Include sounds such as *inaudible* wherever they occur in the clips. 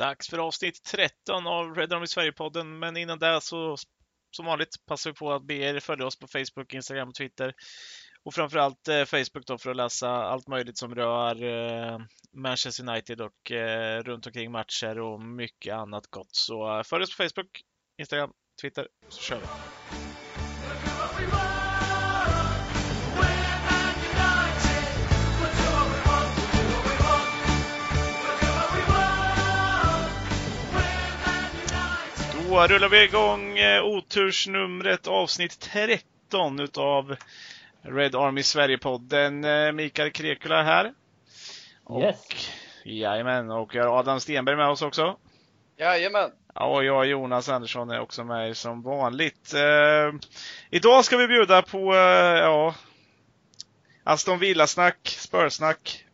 Dags för avsnitt 13 av Red Army Sverige-podden, men innan det så som vanligt passar vi på att be er följa oss på Facebook, Instagram och Twitter. Och framförallt eh, Facebook då för att läsa allt möjligt som rör eh, Manchester United och eh, runt omkring matcher och mycket annat gott. Så eh, följ oss på Facebook, Instagram, Twitter, så kör vi! Då rullar vi igång eh, otursnumret avsnitt 13 utav Red Army Sverige-podden. Eh, Mikael Krekula här. Och, yes. Jajamän, och jag har Adam Stenberg med oss också. Jajamän. Ja, och jag, Jonas Andersson, är också med som vanligt. Eh, idag ska vi bjuda på, eh, ja, Aston Villa-snack, Spörsnack.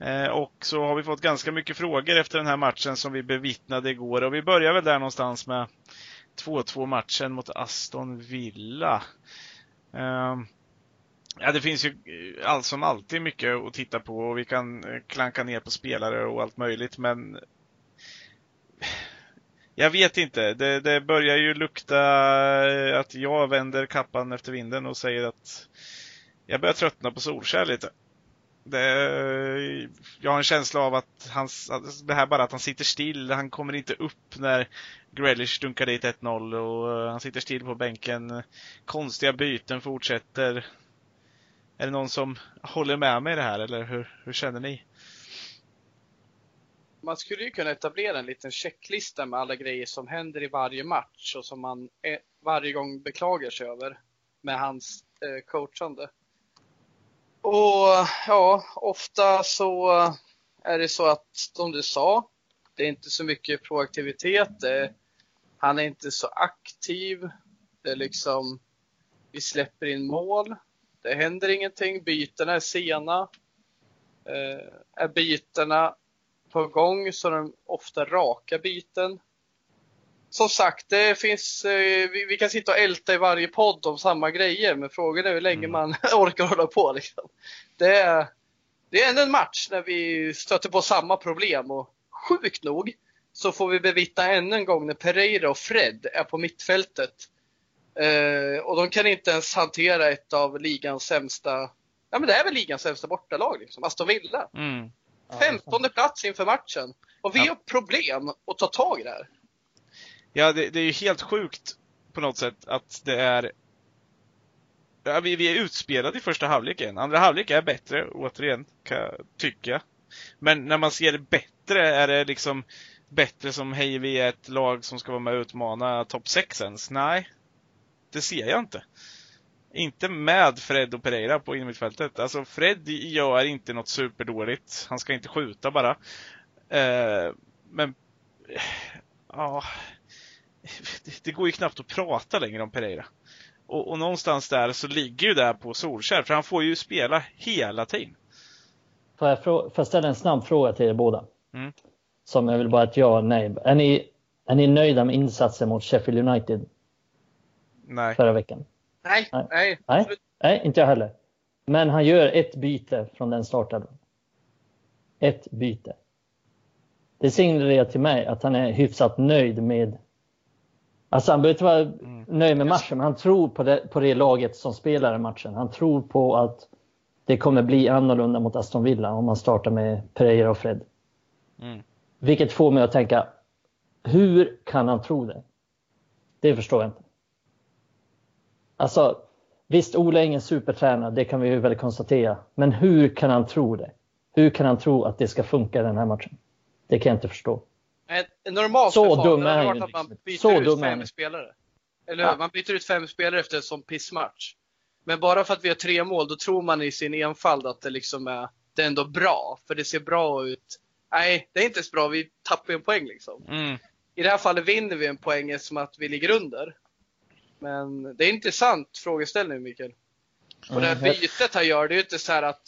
Eh, och så har vi fått ganska mycket frågor efter den här matchen som vi bevittnade igår. Och vi börjar väl där någonstans med 2-2 matchen mot Aston Villa. Ehm, ja, det finns ju eh, allt som alltid mycket att titta på och vi kan eh, klanka ner på spelare och allt möjligt men jag vet inte. Det, det börjar ju lukta att jag vänder kappan efter vinden och säger att jag börjar tröttna på Solskär lite. Det, jag har en känsla av att hans, det här bara att han sitter still, han kommer inte upp när Grealish dunkar dit 1-0 och eh, han sitter still på bänken. Konstiga byten fortsätter. Är det någon som håller med mig i det här eller hur, hur känner ni? Man skulle ju kunna etablera en liten checklista med alla grejer som händer i varje match och som man eh, varje gång beklagar sig över med hans eh, coachande. Och ja, ofta så är det så att, som du sa, det är inte så mycket proaktivitet. Det, han är inte så aktiv. Det är liksom, vi släpper in mål. Det händer ingenting. Bytena är sena. Eh, är bytena på gång så är de ofta raka byten. Som sagt, det finns, eh, vi, vi, kan sitta och älta i varje podd om samma grejer, men frågan är hur länge mm. man *laughs* orkar hålla på. Liksom. Det, är, det är ändå en match när vi stöter på samma problem och sjukt nog så får vi bevittna ännu en gång när Pereira och Fred är på mittfältet. Eh, och de kan inte ens hantera ett av ligans sämsta, ja men det är väl ligans sämsta bortalag liksom, Aston Villa. Mm. Femtonde plats inför matchen. Och vi ja. har problem att ta tag i det här. Ja, det, det är ju helt sjukt på något sätt att det är Ja, vi, vi är utspelade i första halvleken. Andra halvlek är bättre, återigen, kan jag tycka. Men när man ser bättre, är det liksom bättre som hej, vi är ett lag som ska vara med och utmana topp 6 ens? Nej, det ser jag inte. Inte med Fred och Pereira på innermittfältet. Alltså Fred gör inte något superdåligt. Han ska inte skjuta bara. Eh, men, ja. Det, det, går ju knappt att prata längre om Pereira. Och, och någonstans där så ligger ju det på Solskär, för han får ju spela hela tiden. Får jag, får jag ställa en snabb fråga till er båda? Mm. Som jag vill bara ett ja nej. Är ni, är ni nöjda med insatsen mot Sheffield United? Nej. Förra veckan? Nej. Nej. Nej, nej, nej inte jag heller. Men han gör ett byte från den startelvan. Ett byte. Det signalerar till mig att han är hyfsat nöjd med Alltså han behöver inte vara mm. nöjd med matchen, men han tror på det, på det laget som spelar i matchen. Han tror på att det kommer bli annorlunda mot Aston Villa om man startar med Pereira och Fred. Mm. Vilket får mig att tänka, hur kan han tro det? Det förstår jag inte. Alltså, visst, Ola är ingen supertränare, det kan vi väl konstatera. Men hur kan han tro det? Hur kan han tro att det ska funka i den här matchen? Det kan jag inte förstå. En normal så dum är att man byter så ut fem spelare. Eller? Ja. Man byter ut fem spelare efter en sån pissmatch. Men bara för att vi har tre mål, då tror man i sin enfald att det liksom är, det är ändå bra. För det ser bra ut. Nej, det är inte så bra. Vi tappar en poäng liksom. Mm. I det här fallet vinner vi en poäng som att vi ligger under. Men det är en intressant frågeställning Mikael. Och det här mm. bytet han gör, det är ju inte så att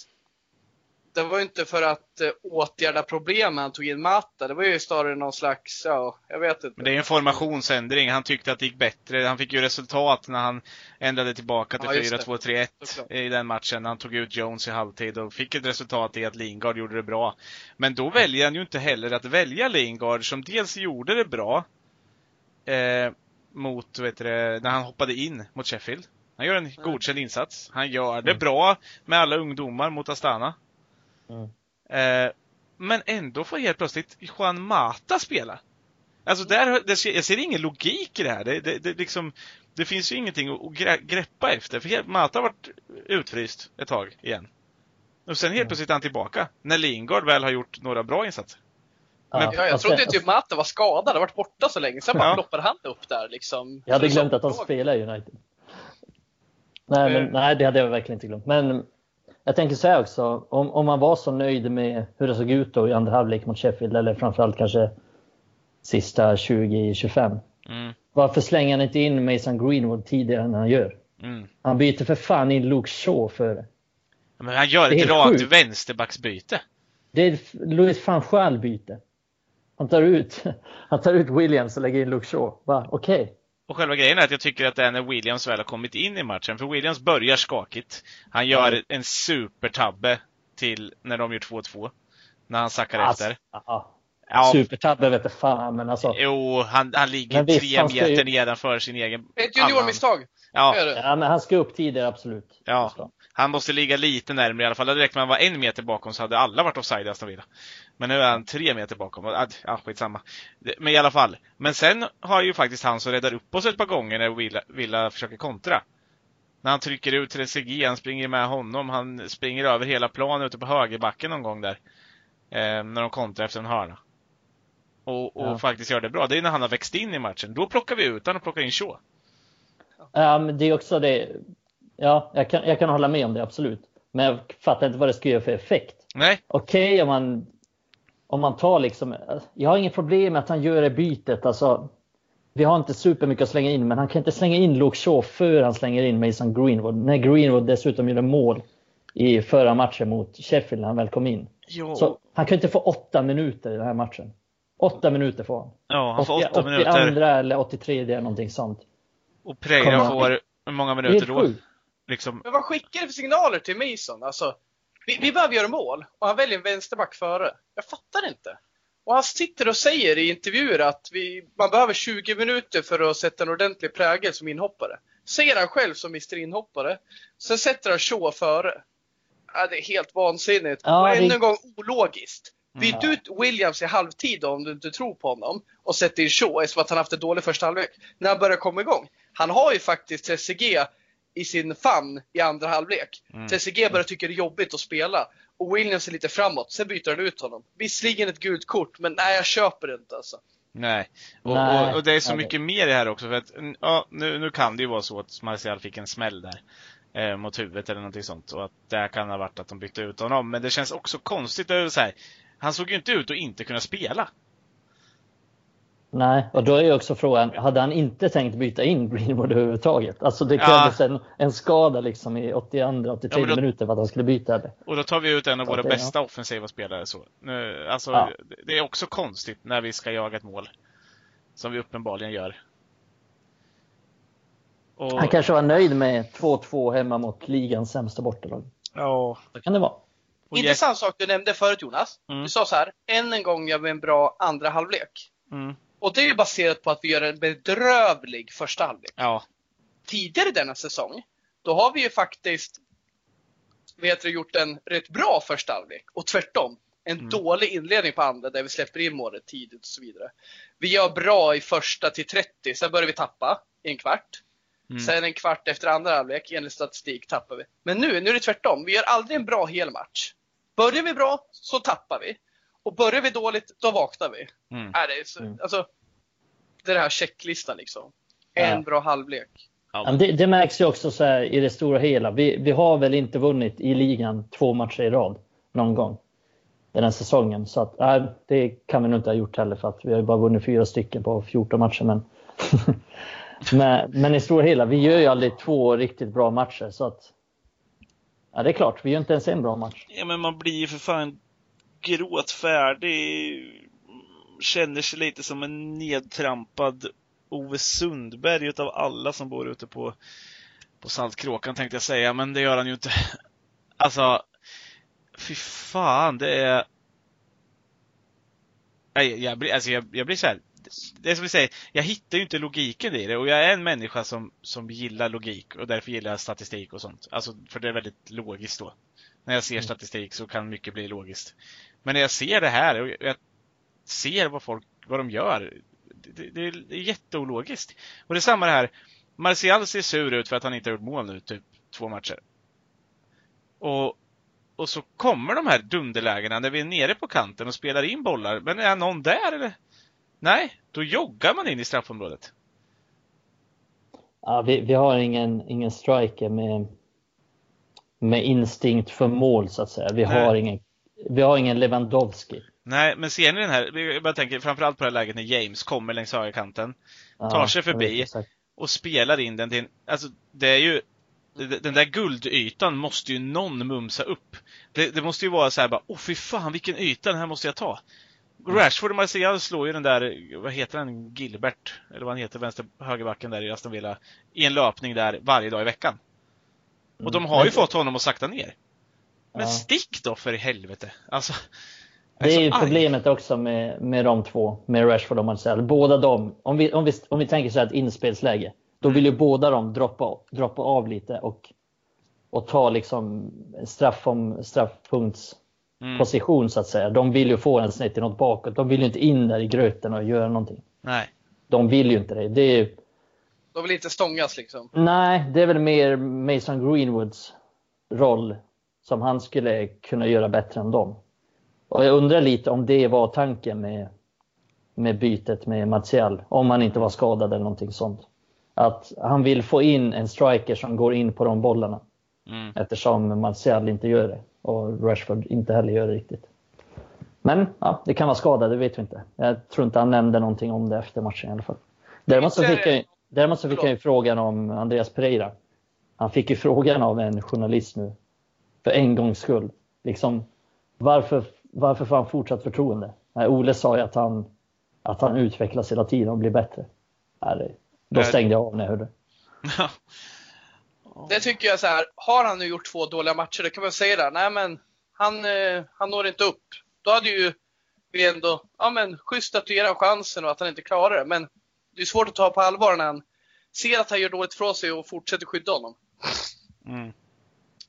det var ju inte för att eh, åtgärda problemen han tog in Mata. Det var ju snarare någon slags, ja, jag vet inte. Men det är en formationsändring. Han tyckte att det gick bättre. Han fick ju resultat när han ändrade tillbaka till Ja, just det. 4-2-3-1 Såklart. i den matchen. Han tog ut Jones i halvtid och fick ett resultat i att Lingard gjorde det bra. Men då väljer han ju inte heller att välja Lingard som dels gjorde det bra eh, mot, vet du, när han hoppade in mot Sheffield. Han gör en godkänd insats. Han gör det Mm. bra med alla ungdomar mot Astana. Mm. Eh, men ändå får helt plötsligt Juan Mata spela. Alltså där, det, jag ser ingen logik i det här. Det, det, det, liksom, det finns ju ingenting att greppa efter. För helt- Mata har varit utfryst ett tag igen. Och sen helt Mm. plötsligt är han tillbaka. När Lingard väl har gjort några bra insatser. Ja, Men- Ja, jag trodde typ Mata var skadad, har varit borta så länge. Sen bara Ja. ploppade han upp där liksom. Jag hade glömt att han spelar i United. Nej, men, Eh. nej, det hade jag verkligen inte glömt. Men jag tänker säga också, om, om man var så nöjd med hur det såg ut då i andra halvlek mot Sheffield, eller framförallt kanske sista 20-25. Mm, Varför slänger han inte in Mason Greenwood tidigare än han gör? mm. Han byter för fan in Luke Shaw före. Men han gör Det ett rakt sjukt. vänsterbacksbyte. Det är Louis van Gaal byte. Han tar ut, *laughs* han tar ut Williams och lägger in Luke Shaw. Va, Okej. Och själva grejen är att jag tycker att det är när Williams väl har kommit in i matchen. För Williams börjar skakigt. Han gör Ja. en supertabbe till när de gör 2-2. När han sackar Alltså, efter. ja, Ja, Supertabbe vet jag fan, men alltså. jo, han, han ligger visst, tre han ska ju- meter nedanför sin egen Ett juniormisstag. Ja? Ja, men han ska upp tidigare, absolut. Ja. Han måste ligga lite närmare i alla fall. Det räcker med att han var en meter bakom så hade alla varit offside i Aston Villa. Men nu är han tre meter bakom. Och, Ja, skitsamma. Men i alla fall. Men sen har ju faktiskt han som räddar upp oss ett par gånger när Villa, Villa försöker kontra. När han trycker ut Trezeguet, han springer med honom, han springer över hela planen ute på högerbacken någon gång där. Eh, när de kontrar efter en hörna. Och, och Ja. faktiskt gör det bra. Det är när han har växt in i matchen. Då plockar vi ut honom och plockar in Shaw. Men det är också det. Ja, jag kan, jag kan hålla med om det, absolut. Men jag fattar inte vad det ska göra för effekt. Nej, Okej om man om man tar liksom, jag har inget problem med att han gör det bytet. Alltså, vi har inte supermycket att slänga in, men han kan inte slänga in Luke Shaw för han slänger in Mason Greenwood. När Greenwood dessutom gjorde mål i förra matchen mot Sheffield när han väl kom in. jo. Så han kan inte få åtta minuter i den här matchen. Åtta minuter får han. ja, han får 80 åtta minuter. 82 eller 83 det är någonting sånt. Och Kommer- får hur många minuter då? sjukt. Liksom, Men vad skickar det för signaler till Mason? Alltså, vi, vi behöver göra mål och han väljer en vänsterback före. Jag fattar inte. Och han sitter och säger i intervjuer att vi, man behöver 20 minuter för att sätta en ordentlig prägel som inhoppare. Säger han själv som Mr Inhoppare. Sen sätter han Shaw före. Ja, det är helt vansinnigt. Ja, och det- ännu en gång ologiskt. Byt Mm. ut Williams i halvtid då, om du inte tror på honom och sätt in Shaw eftersom att han haft en dålig första halvlek. När han börjar komma igång. Han har ju faktiskt Trezeguet i sin famn i andra halvlek. Mm. Trezeguet börjar tycka det är jobbigt att spela. Och Williams är lite framåt, sen byter han ut honom. Visserligen ett gult kort, men nej jag köper det inte alltså. nej. Och, Nej. Och, och det är så mycket mer i det här också för att, ja, nu, nu kan det ju vara så att Martial fick en smäll där. Eh, mot huvudet eller någonting sånt. Och att det kan ha varit att de bytte ut honom. Men det känns också konstigt. Är så här, han såg ju inte ut att inte kunna spela. Nej, och då är ju också frågan, hade han inte tänkt byta in Greenwood överhuvudtaget? Alltså det Ja. krävdes en, en skada liksom i 82-83 Ja, då- minuter för att han skulle byta det. Och då tar vi ut en av Så våra det- bästa offensiva spelare så. Nu, alltså, Ja. det- det är också konstigt när vi ska jaga ett mål. Som vi uppenbarligen gör. Och, Han kanske var nöjd med 2-2 hemma mot ligans sämsta bortalag. ja. Så kan det vara. Och Intressant sak du nämnde förut Jonas. Mm. Du sa så här, än en gång gör vi en bra andra halvlek. Mm, Och det är baserat på att vi gör en bedrövlig första halvlek. ja. Tidigare denna säsong, då har vi ju faktiskt vet du, gjort en rätt bra första halvlek. Och tvärtom, en Mm. dålig inledning på andra där vi släpper in målet tidigt och så vidare. Vi gör bra i första till 30, sen börjar vi tappa i en kvart. Mm. Sen en kvart efter andra halvlek, enligt statistik, tappar vi. Men nu, nu är det tvärtom. Vi gör aldrig en bra hel match. Börjar vi bra, så tappar vi. Och börjar vi dåligt, då vaknar vi. Mm. Äh, det, är så, Mm. alltså, det är den här checklistan liksom. En Ja. bra halvlek. Ja, det, det märks ju också så här i det stora hela. Vi, vi har väl inte vunnit i ligan två matcher i rad någon gång den här säsongen. Så att, nej, det kan vi nog inte ha gjort heller för att vi har ju bara vunnit fyra stycken på 14 matcher. Men, *laughs* men, men i stora hela, vi gör ju aldrig två riktigt bra matcher. Så att, Ja, det är klart. Vi gör inte ens en bra match. Ja, men man blir ju för fan gråtfärdig. Känner sig lite som en nedtrampad Ove Sundberg utav alla som bor ute på, på Saltkråkan tänkte jag säga, men det gör han ju inte. *laughs* Alltså, fy fan, det är... Nej, jag blir, alltså jag, jag blir så här. Det är som vi säger, jag hittar ju inte logiken i det och jag är en människa som, som gillar logik och därför gillar jag statistik och sånt. Alltså, för det är väldigt logiskt då. När jag ser Mm. statistik så kan mycket bli logiskt. Men när jag ser det här och jag ser vad folk, vad de gör. Det, det, det är jätteologiskt. Och det är samma det här. Martial ser sur ut för att han inte har gjort mål nu, typ två matcher. Och, och så kommer de här dunderlägena när vi är nere på kanten och spelar in bollar. Men är någon där eller? Nej, då joggar man in i straffområdet. Ja, vi, vi har ingen, ingen striker med, med instinkt för mål, så att säga. Vi, Nej. har ingen, vi har ingen Lewandowski. Nej, men ser ni den här? Jag bara tänker framförallt på det här läget när James kommer längs högerkanten Ja, Tar sig förbi. och spelar in den till en, alltså det är ju den där guldytan måste ju någon mumsa upp. Det, det måste ju vara så här bara, åh fy fan vilken yta, den här måste jag ta. Rashford och Martial slår ju den där, vad heter han, Gilbert? Eller vad han heter, vänster, högerbacken där i Aston Villa. I en löpning där varje dag i veckan. Och de har ju fått honom att sakta ner. Men Ja. stick då för i helvete! Alltså. jag Det är ju arg. problemet också med, med de två, med Rashford och Marcel. Båda de, om vi, om vi, om vi tänker så här ett inspelsläge, då vill ju båda de droppa, droppa av lite och, och ta liksom straff om, straffpunktsposition Mm. så att säga. De vill ju få en snett något bakåt. De vill ju inte in där i gröten och göra någonting. Nej. De vill ju inte det. det är, De vill inte stångas liksom. nej, det är väl mer Mason Greenwoods roll som han skulle kunna göra bättre än dem. Och jag undrar lite om det var tanken med, med bytet med Martial, om han inte var skadad eller någonting sånt. Att han vill få in en striker som går in på de bollarna Mm. eftersom Martial inte gör det och Rashford inte heller gör det riktigt. Men ja, det kan vara skada, det vet vi inte. Jag tror inte han nämnde någonting om det efter matchen i alla fall. Däremot så fick jag, däremot så fick jag ju frågan om Andreas Pereira. Han fick ju frågan av en journalist nu, för en gångs skull. Liksom, varför, varför får han fortsatt förtroende? Nej, Ole sa ju att han, att han utvecklas hela tiden och blir bättre. Nej, då stängde jag av när jag hörde. Det tycker jag så här, har han nu gjort två dåliga matcher, då kan man säga det. Nej men, han, eh, han når inte upp. Då hade ju vi ändå, ja men, schysst att du ger honom chansen och att han inte klarar det. Men det är svårt att ta på allvar när han ser att han gör dåligt från sig och fortsätter skydda honom. Mm.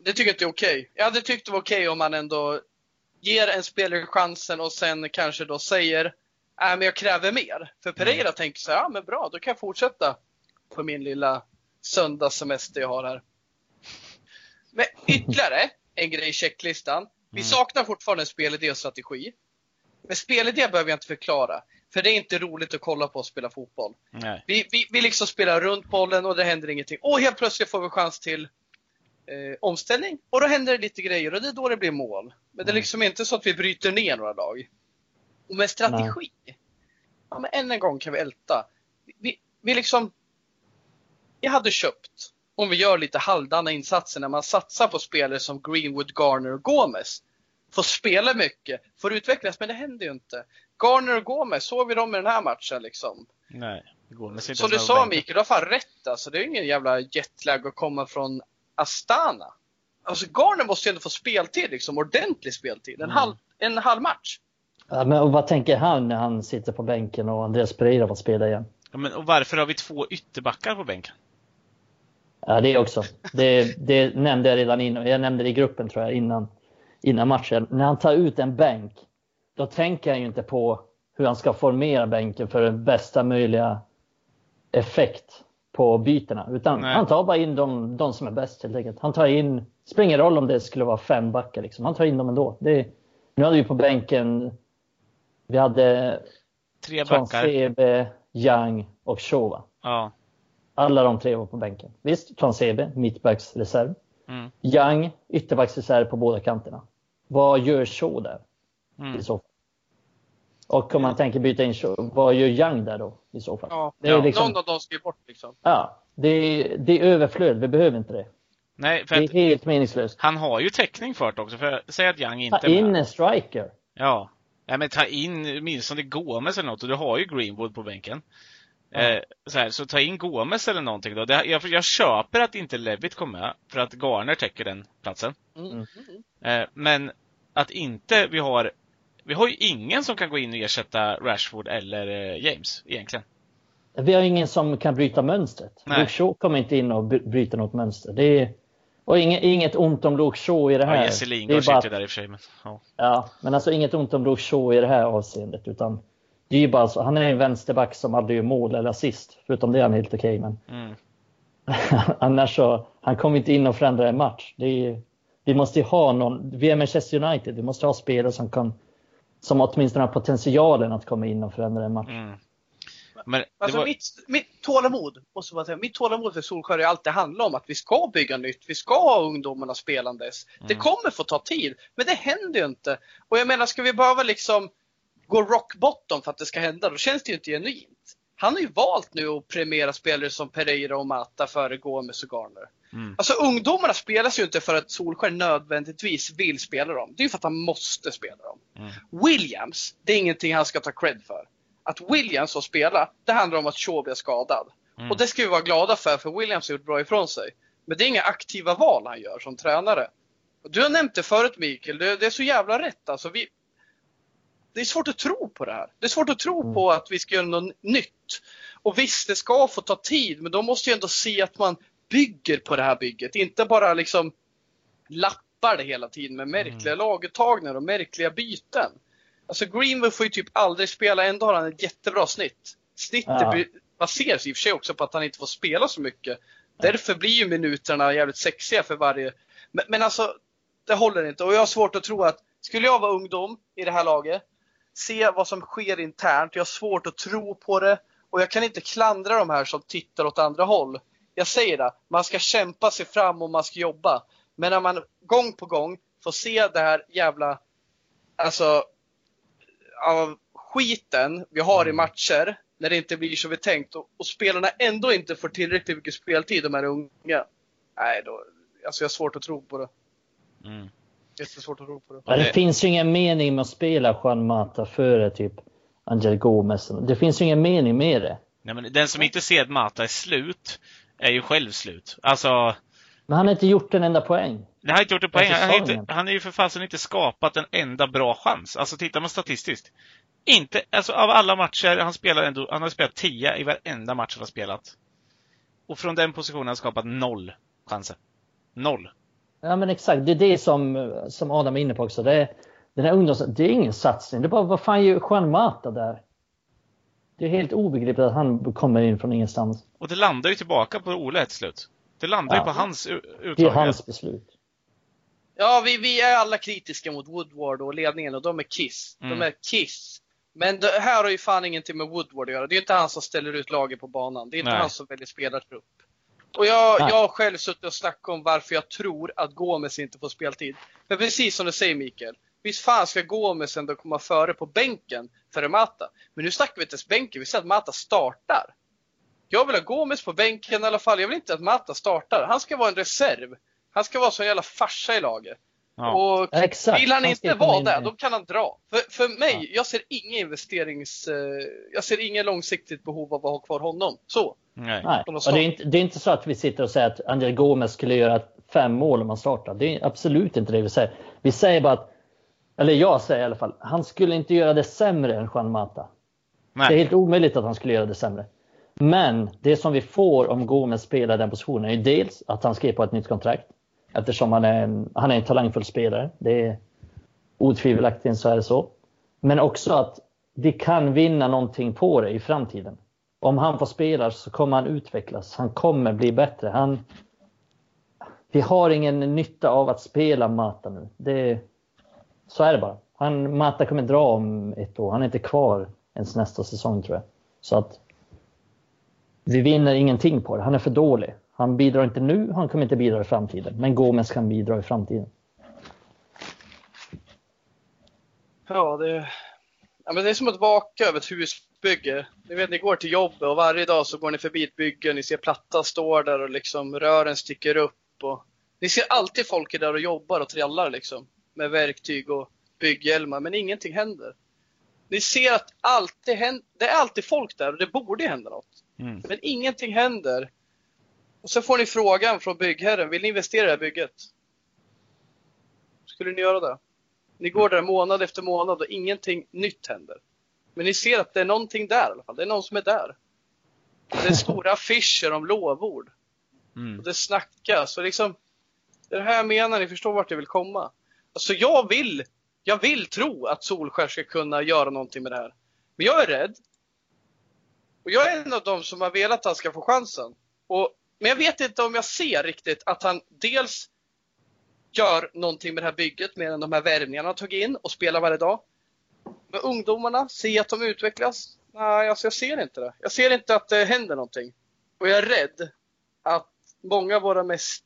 Det tycker jag inte är okej. Jag hade tyckt det var okej om man ändå ger en spelare chansen och sen kanske då säger Nej men jag kräver mer. För Pereira tänker så här, ja men bra, då kan jag fortsätta på min lilla söndagssemester jag har här. Men ytterligare en grej i checklistan. Vi Mm. saknar fortfarande spelidé och strategi. Men spelidé behöver jag inte förklara. För det är inte roligt att kolla på och spela fotboll. Vi, vi, vi liksom spelar runt bollen och det händer ingenting. Och helt plötsligt får vi chans till eh, omställning och då händer det lite grejer och det är då det blir mål. Men det är Mm. liksom inte så att vi bryter ner några lag. Och med strategi, ja men än en gång kan vi älta. Vi, vi liksom, jag hade köpt, om vi gör lite halvdana insatser när man satsar på spelare som Greenwood, Garner och Gomez. Får spela mycket, får utvecklas, men det händer ju inte. Garner och Gomez, såg vi dem i den här matchen liksom? Nej. Som du sa. Mikael, du har fan rätt alltså. Det är ingen jävla jetlag att komma från Astana. Alltså Garner måste ju ändå få speltid liksom, ordentlig speltid. En, Mm. halv, en halv match. Ja, men och vad tänker han när han sitter på bänken och Andreas Pereira får spela igen? Ja, men, och varför har vi två ytterbackar på bänken? Ja, det också. Det, det nämnde jag redan innan. Jag nämnde det i gruppen tror jag innan, innan matchen. När han tar ut en bänk, då tänker han ju inte på hur han ska formera bänken för den bästa möjliga effekt på bytena. Utan Nej. han tar bara in de, de som är bäst helt enkelt. Han tar in, spelar ingen roll om det skulle vara fem backar liksom. Han tar in dem ändå. Det, nu hade vi på bänken, vi hade Tre backar. Transebe, Young och Showa. Ja. Alla de tre var på bänken. Visst, Transebe, mittbacksreserv. Mm. Young, ytterbacksreserv på båda kanterna. Vad gör Shaw där Mm. i så fall? Och om man tänker byta in vad gör Young där då i så fall? Ja. Det är Ja, liksom, Någon av dem ska ju bort liksom. ja, det är, det är överflöd, vi behöver inte det. Nej, för Det är att helt meningslöst. han har ju täckning för det också. För säg att Young inte Ta är in med. en striker. Ja. ja. men ta in åtminstone Gomes eller något och du har ju Greenwood på bänken. Eh, så, här, så ta in Gomes eller någonting då. Det, jag, jag köper att inte Levitt kommer med, för att Garner täcker den platsen. Mm. Mm. Mm. Eh, men att inte vi har vi har ju ingen som kan gå in och ersätta Rashford eller eh, James egentligen. Vi har ingen som kan bryta mönstret. Nej. Luke Shaw kommer inte in och bry- bryter något mönster. Det är, och inget, inget ont om Luke Shaw i det här. Ja, Jesse Lingard sitter där i och för sig. Men, ja. ja, men alltså inget ont om Luke Shaw i det här avseendet. Utan det är bara han är en vänsterback som aldrig gör mål eller assist. Förutom det är han helt okej. men Mm. *laughs* annars så, han kommer inte in och förändrar en match. Det är, vi måste ju ha någon, vi är Manchester United, vi måste ha spelare som kan som åtminstone har potentialen att komma in och förändra en match. Mm. Men det Alltså var, mitt, mitt tålamod, måste man säga, mitt tålamod för Solskjaer har alltid handlat om att vi ska bygga nytt, vi ska ha ungdomarna spelandes. Det Mm. kommer få ta tid, men det händer ju inte. Och jag menar, ska vi behöva liksom gå rock bottom för att det ska hända, då känns det ju inte genuint. Han har ju valt nu att premiera spelare som Pereira och Mata före Gomes och Garner. Mm. Alltså ungdomarna spelas ju inte för att Solskjaer nödvändigtvis vill spela dem. Det är ju för att han måste spela dem. Mm. Williams, det är ingenting han ska ta cred för. Att Williams får spela, det handlar om att Shaw blir skadad. Mm. Och det ska vi vara glada för, för Williams har gjort bra ifrån sig. Men det är inga aktiva val han gör som tränare. Du har nämnt det förut Mikael, det, är så jävla rätt alltså. Vi, det är svårt att tro på det här. Det är svårt att tro Mm. på att vi ska göra något nytt. Och visst, det ska få ta tid, men då måste jag ändå se att man bygger på det här bygget. Inte bara liksom lappar det hela tiden med märkliga laguttagningar och märkliga byten. Alltså Greenwood får ju typ aldrig spela, ändå har han ett jättebra snitt. Snittet Ja. baseras i och för sig också på att han inte får spela så mycket. Därför blir ju minuterna jävligt sexiga för varje... Men, men alltså, det håller inte. Och jag har svårt att tro att, skulle jag vara ungdom i det här laget, se vad som sker internt, jag har svårt att tro på det. Och jag kan inte klandra de här som tittar åt andra håll. Jag säger det, man ska kämpa sig fram och man ska jobba. Men när man gång på gång får se det här jävla, alltså, av skiten vi har i matcher, när det inte blir som vi tänkt och, och spelarna ändå inte får tillräckligt mycket speltid, de här unga. Nej, då, alltså jag har svårt att tro på det. Mm. Jättesvårt att tro på det. Ja, det det- finns ju ingen mening med att spela Juan Mata före typ Angel Gomes. Det finns ju ingen mening med det. Nej, men den som inte ser att Mata är slut är ju själv slut. Alltså, Men han har inte gjort en enda poäng. det har inte gjort en poäng. Den Han inte, han är ju för fasen inte skapat en enda bra chans. Alltså tittar man statistiskt. Inte, alltså av alla matcher, han spelar ändå, han har spelat 10 i varenda match han har spelat. Och från den positionen har han skapat noll chanser. Noll. Ja men exakt, det är det som, som Adam är inne på också. Det är, den här ungdoms, det är ingen satsning. Det är bara, vad fan gör Juan Mata där? Det är helt obegripligt att han kommer in från ingenstans. Och det landar ju tillbaka på Ole till slut. Det landar Ja. ju på hans u- Det är hans beslut. Ja, vi, vi är alla kritiska mot Woodward och ledningen och de är Kiss. Mm. De är Kiss. Men det här har ju fan ingenting med Woodward att göra. Det är inte han som ställer ut laget på banan. Det är inte Nej. han som väljer spelartrupp. Och jag, Nej. jag har själv suttit och snackat om varför jag tror att Gomes inte får speltid. För precis som du säger Mikael. Visst fan ska Gomes ändå komma före på bänken före Mata. Men nu snackar vi inte ens bänken, vi säger att Mata startar. Jag vill ha Gomes på bänken i alla fall. Jag vill inte att Mata startar. Han ska vara en reserv. Han ska vara så jävla farsa i laget. Ja. Och exakt. vill han inte vara där, då kan han dra. För, för mig, Ja. jag ser inga investerings... eh, Jag ser inget långsiktigt behov av att ha kvar honom. Så. Nej. Nej. Och det, är inte, det är inte så att vi sitter och säger att Angel Gomes skulle göra fem mål om han startar. Det är absolut inte det vi säger. Vi säger bara att, eller jag säger i alla fall, han skulle inte göra det sämre än Juan Mata. Det är Nej. helt omöjligt att han skulle göra det sämre. Men det som vi får om Gomes spelar den positionen är dels att han skriver på ett nytt kontrakt. Eftersom han är en, han är en talangfull spelare. Det är otvivelaktigt så är det så. Men också att vi kan vinna någonting på det i framtiden. Om han får spela så kommer han utvecklas. Han kommer bli bättre. Han, vi har ingen nytta av att spela Mata nu. Det, så är det bara. Han, Mata kommer dra om ett år. Han är inte kvar ens nästa säsong tror jag. Så att vi vinner ingenting på det. Han är för dålig. Han bidrar inte nu, han kommer inte bidra i framtiden. Men Gomes kan bidra i framtiden. Ja, det, ja, men det är som att vaka över ett husbygge. Ni vet, ni går till jobbet och varje dag så går ni förbi ett bygge. Ni ser platta står där och liksom rören sticker upp. Och Ni ser alltid folk där och jobbar och trallar liksom. Med verktyg och bygghjälmar, men ingenting händer. Ni ser att alltid händer, det är alltid folk där och det borde hända något. Mm. Men ingenting händer. Och så får ni frågan från byggherren, vill ni investera i det här bygget? Skulle ni göra det? Ni går där månad efter månad och ingenting nytt händer. Men ni ser att det är någonting där i alla fall. Det är någon som är där. Det är stora *laughs* affischer om lovord. Mm. Och det snackas. Och liksom, det är det här jag menar, ni förstår vart jag vill komma. Alltså jag vill, jag vill tro att Solskär ska kunna göra någonting med det här. Men jag är rädd. Och jag är en av dem som har velat att han ska få chansen. Och, men jag vet inte om jag ser riktigt att han dels gör någonting med det här bygget mer än de här värvningarna han har tagit in och spelar varje dag. Men ungdomarna, se att de utvecklas. Nej, alltså jag ser inte det. Jag ser inte att det händer någonting. Och jag är rädd att många av våra mest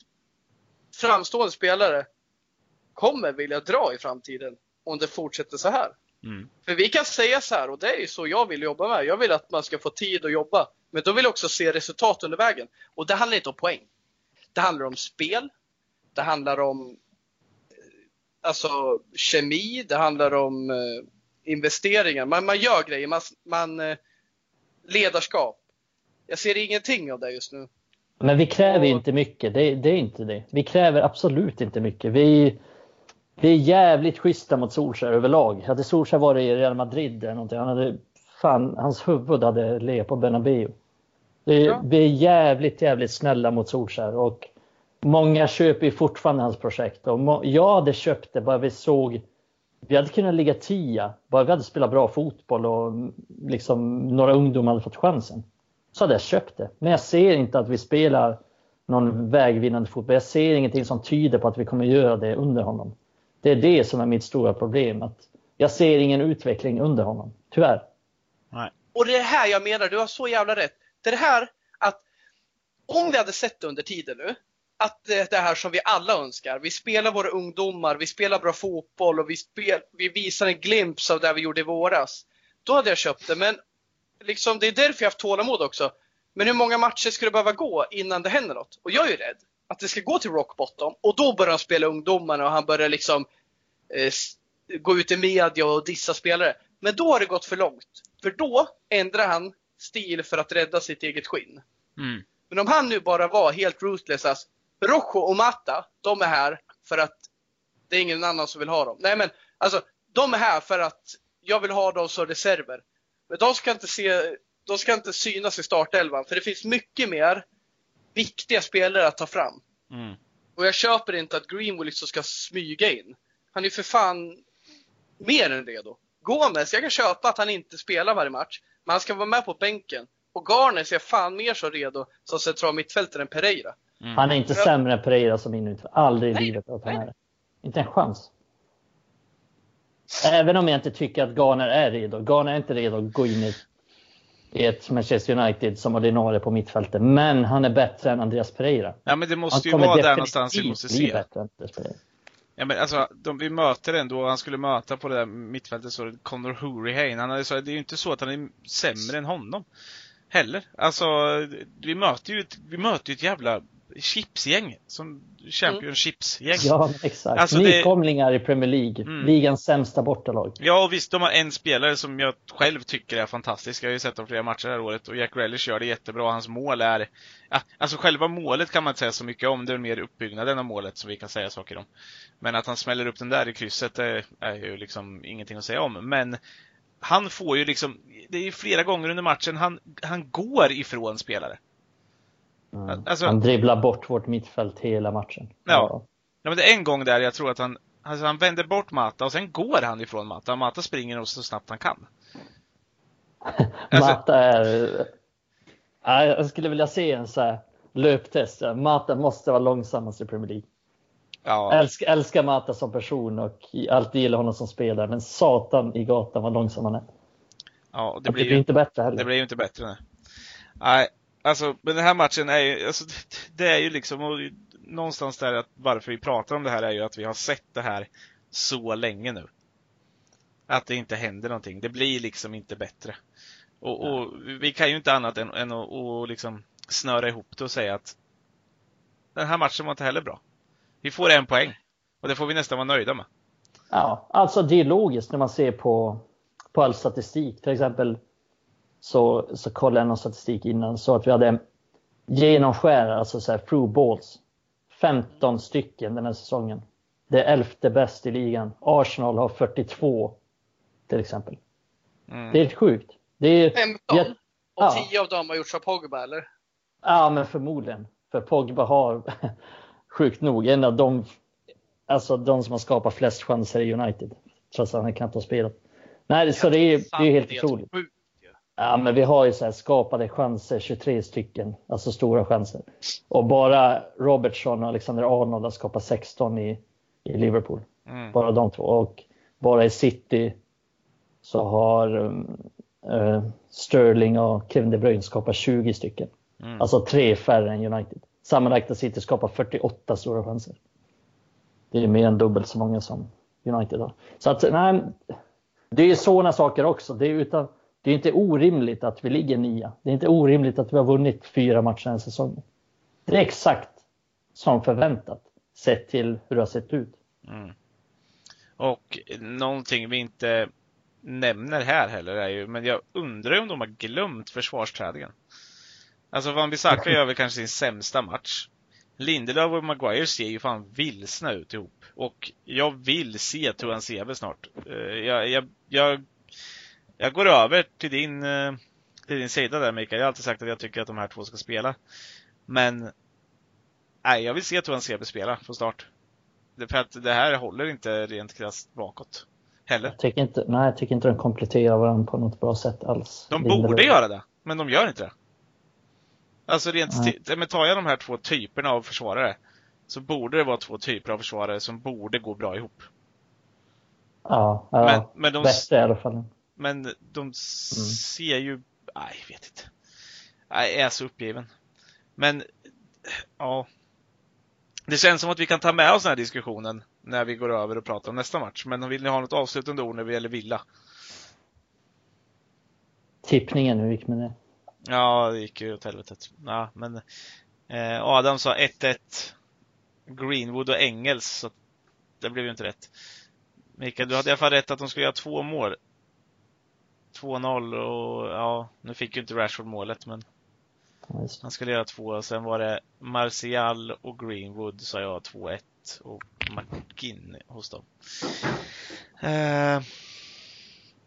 framstående spelare kommer vilja dra i framtiden om det fortsätter så här. Mm. För vi kan säga så här, och det är ju så jag vill jobba med. Jag vill att man ska få tid att jobba. Men då vill jag också se resultat under vägen. Och det handlar inte om poäng. Det handlar om spel. Det handlar om eh, alltså, kemi. Det handlar om eh, investeringar. Man, man gör grejer. Man, man eh, ledarskap. Jag ser ingenting av det just nu. Men vi kräver Och- inte mycket. Det, det är inte det. Vi kräver absolut inte mycket. Vi, vi är jävligt schyssta mot Solskjaer överlag. Hade Solskjaer varit i Real Madrid eller någonting, han hade, fan, hans huvud hade legat på Bernabéu. Det, Ja. Vi är jävligt, jävligt snälla mot Solskjaer och många köper ju fortfarande hans projekt. Och jag hade köpt det bara vi såg vi hade kunnat ligga tia, bara vi hade spelat bra fotboll och mm, liksom några ungdomar hade fått chansen. Så hade jag köpt det. Men jag ser inte att vi spelar någon vägvinnande fotboll. Jag ser ingenting som tyder på att vi kommer göra det under honom. Det är det som är mitt stora problem. Att jag ser ingen utveckling under honom, tyvärr. Och det är det här jag menar, du har så jävla rätt. Det är det här att om vi hade sett det under tiden nu, att det är det här som vi alla önskar. Vi spelar våra ungdomar, vi spelar bra fotboll och vi, spel, vi visar en glimt av det vi gjorde i våras. Då hade jag köpt det, men liksom, det är därför jag har haft tålamod också. Men hur många matcher ska det behöva gå innan det händer något? Och jag är ju rädd att det ska gå till rock bottom och då börjar han spela ungdomarna och han börjar liksom gå ut i media och dissa spelare. Men då har det gått för långt. För då ändrar han stil för att rädda sitt eget skinn. Mm. Men om han nu bara var helt ruthless, alltså, Rojo och Mata, de är här för att det är ingen annan som vill ha dem. Nej men, alltså, de är här för att jag vill ha dem som reserver. Men de ska inte se, de ska inte synas i startelvan, för det finns mycket mer viktiga spelare att ta fram. Mm. Och jag köper inte att Greenwood liksom ska smyga in. Han är ju för fan mer än redo. Gomes, jag kan köpa att han inte spelar varje match, men han ska vara med på bänken. Och Garner ser fan mer så redo som central mittfältare än Pereira. Mm. Han är inte sämre än Pereira som innerut. Aldrig i livet att han är. Inte en chans. Även om jag inte tycker att Garner är redo. Garner är inte redo att gå in i, ett Manchester United som ordinarie på mittfältet. Men han är bättre än Andreas Pereira. Ja men det Han måste ju kommer vara där någonstans vi måste bli se. bättre än Andreas Pereira. Ja men alltså, de, vi möter ändå, han skulle möta på det där mittfältet så Conor Hurricane. Han hade så, det är ju inte så att han är sämre än honom. Heller. Alltså, vi möter ju ett, vi möter ju ett jävla chipsgäng. Som Championships-gäng. Ja. Ja, exakt. Alltså, det- Nykomlingar i Premier League. Mm. Ligans sämsta bortalag. och visst, de har en spelare som jag själv tycker är fantastisk. Jag har ju sett dem flera matcher det här året och Jack Grealish gör det jättebra. Hans mål är, ja, alltså själva målet kan man inte säga så mycket om. Det är mer uppbyggnaden av målet som vi kan säga saker om. Men att han smäller upp den där i krysset det är ju liksom ingenting att säga om. Men han får ju liksom, det är ju flera gånger under matchen han, han går ifrån spelare. Mm. Alltså- han dribblar bort vårt mittfält hela matchen. Ja. Ja, men det är en gång där jag tror att han, alltså han vänder bort Mata och sen går han ifrån Mata. Mata springer så snabbt han kan. *laughs* Alltså- Mata är... Ja, jag skulle vilja se en så här löptest. Mata måste vara långsammast i Premier League. Ja, Älskar, älskar Mata som person och alltid gillar honom som spelare. Men satan i gatan vad långsam han är. ja det Det blir blir ju inte bättre heller. Det blir ju inte bättre nej. Alltså men den här matchen är ju, alltså det, det är ju liksom, och någonstans där att varför vi pratar om det här är ju att vi har sett det här så länge nu. Att det inte händer någonting. Det blir liksom inte bättre. Och, och vi kan ju inte annat än, än att och liksom snöra ihop det och säga att den här matchen var inte heller bra. Vi får en poäng. Och det får vi nästan vara nöjda med. Ja, alltså det är logiskt när man ser på, på all statistik. Till exempel så, så kollade jag någon statistik innan så att vi hade genomskär, alltså så här through balls, 15 stycken den här säsongen. Det är elfte bäst i ligan. Arsenal har 42 till exempel. Mm. Det är sjukt. Det är, 15? Ja. Och Ja. 10 av dem har gjorts av Pogba eller? ja, men förmodligen. För Pogba har *laughs* sjukt nog en av de, alltså de som har skapat flest chanser i United. Trots att han knappt har spelat. Nej, så det är, det är helt otroligt. sjukt. Ja, men vi har ju så här skapade chanser, 23 stycken, alltså stora chanser. Och bara Robertson och Alexander Arnold har skapat 16 i, i Liverpool. Mm. Bara de två. Och bara i City så har um, eh, Sterling och Kevin De Bruyne skapat 20 stycken. Mm. Alltså tre färre än United. Sammanlagt har City skapat 48 stora chanser. Det är mer än dubbelt så många som United har. Så att, nej, det är sådana saker också. Det är, utan, det är inte orimligt att vi ligger nia. Det är inte orimligt att vi har vunnit fyra matcher den här säsongen. Det är exakt som förväntat sett till hur det har sett ut. Mm. Och någonting vi inte nämner här heller är ju, men jag undrar om de har glömt försvarsträningen. Alltså Van Bissaka gör väl kanske sin sämsta match. Lindelöf och Maguire ser ju fan vilsna ut ihop. Och jag vill se Tuan Sebe snart. Eh, jag, jag, jag, jag går över till din, eh, till din sida där Mikael. Jag har alltid sagt att jag tycker att de här två ska spela. Men nej, jag vill se Tuan Sebe spela från start. Det- För att det här håller inte rent krasst bakåt. Heller. Jag tycker inte, nej, jag tycker inte de kompletterar varandra på något bra sätt alls. De Lindelöf. borde göra det, men de gör inte det. Alltså rent, men tar jag de här två typerna av försvarare så borde det vara två typer av försvarare som borde gå bra ihop. Ja, ja Men, men de, bättre i alla fall. Men de ser ju, nej, jag vet inte. Nej, jag är så uppgiven. Men, ja. Det känns som att vi kan ta med oss den här diskussionen när vi går över och pratar om nästa match. Men vill ni ha något avslutande ord när det gäller Villa? Tippningen, hur gick med det? Ja, det gick ju åt helvetet. Ja, men eh, Adam sa 1-1 Greenwood och Engels, så det blev ju inte rätt. Mikael, du hade i alla fall rätt att de skulle göra två mål. 2-0 och ja, nu fick ju inte Rashford målet, men det. han skulle göra två. Sen var det Martial och Greenwood, sa jag 2-1 och McGinn hos dem. Eh,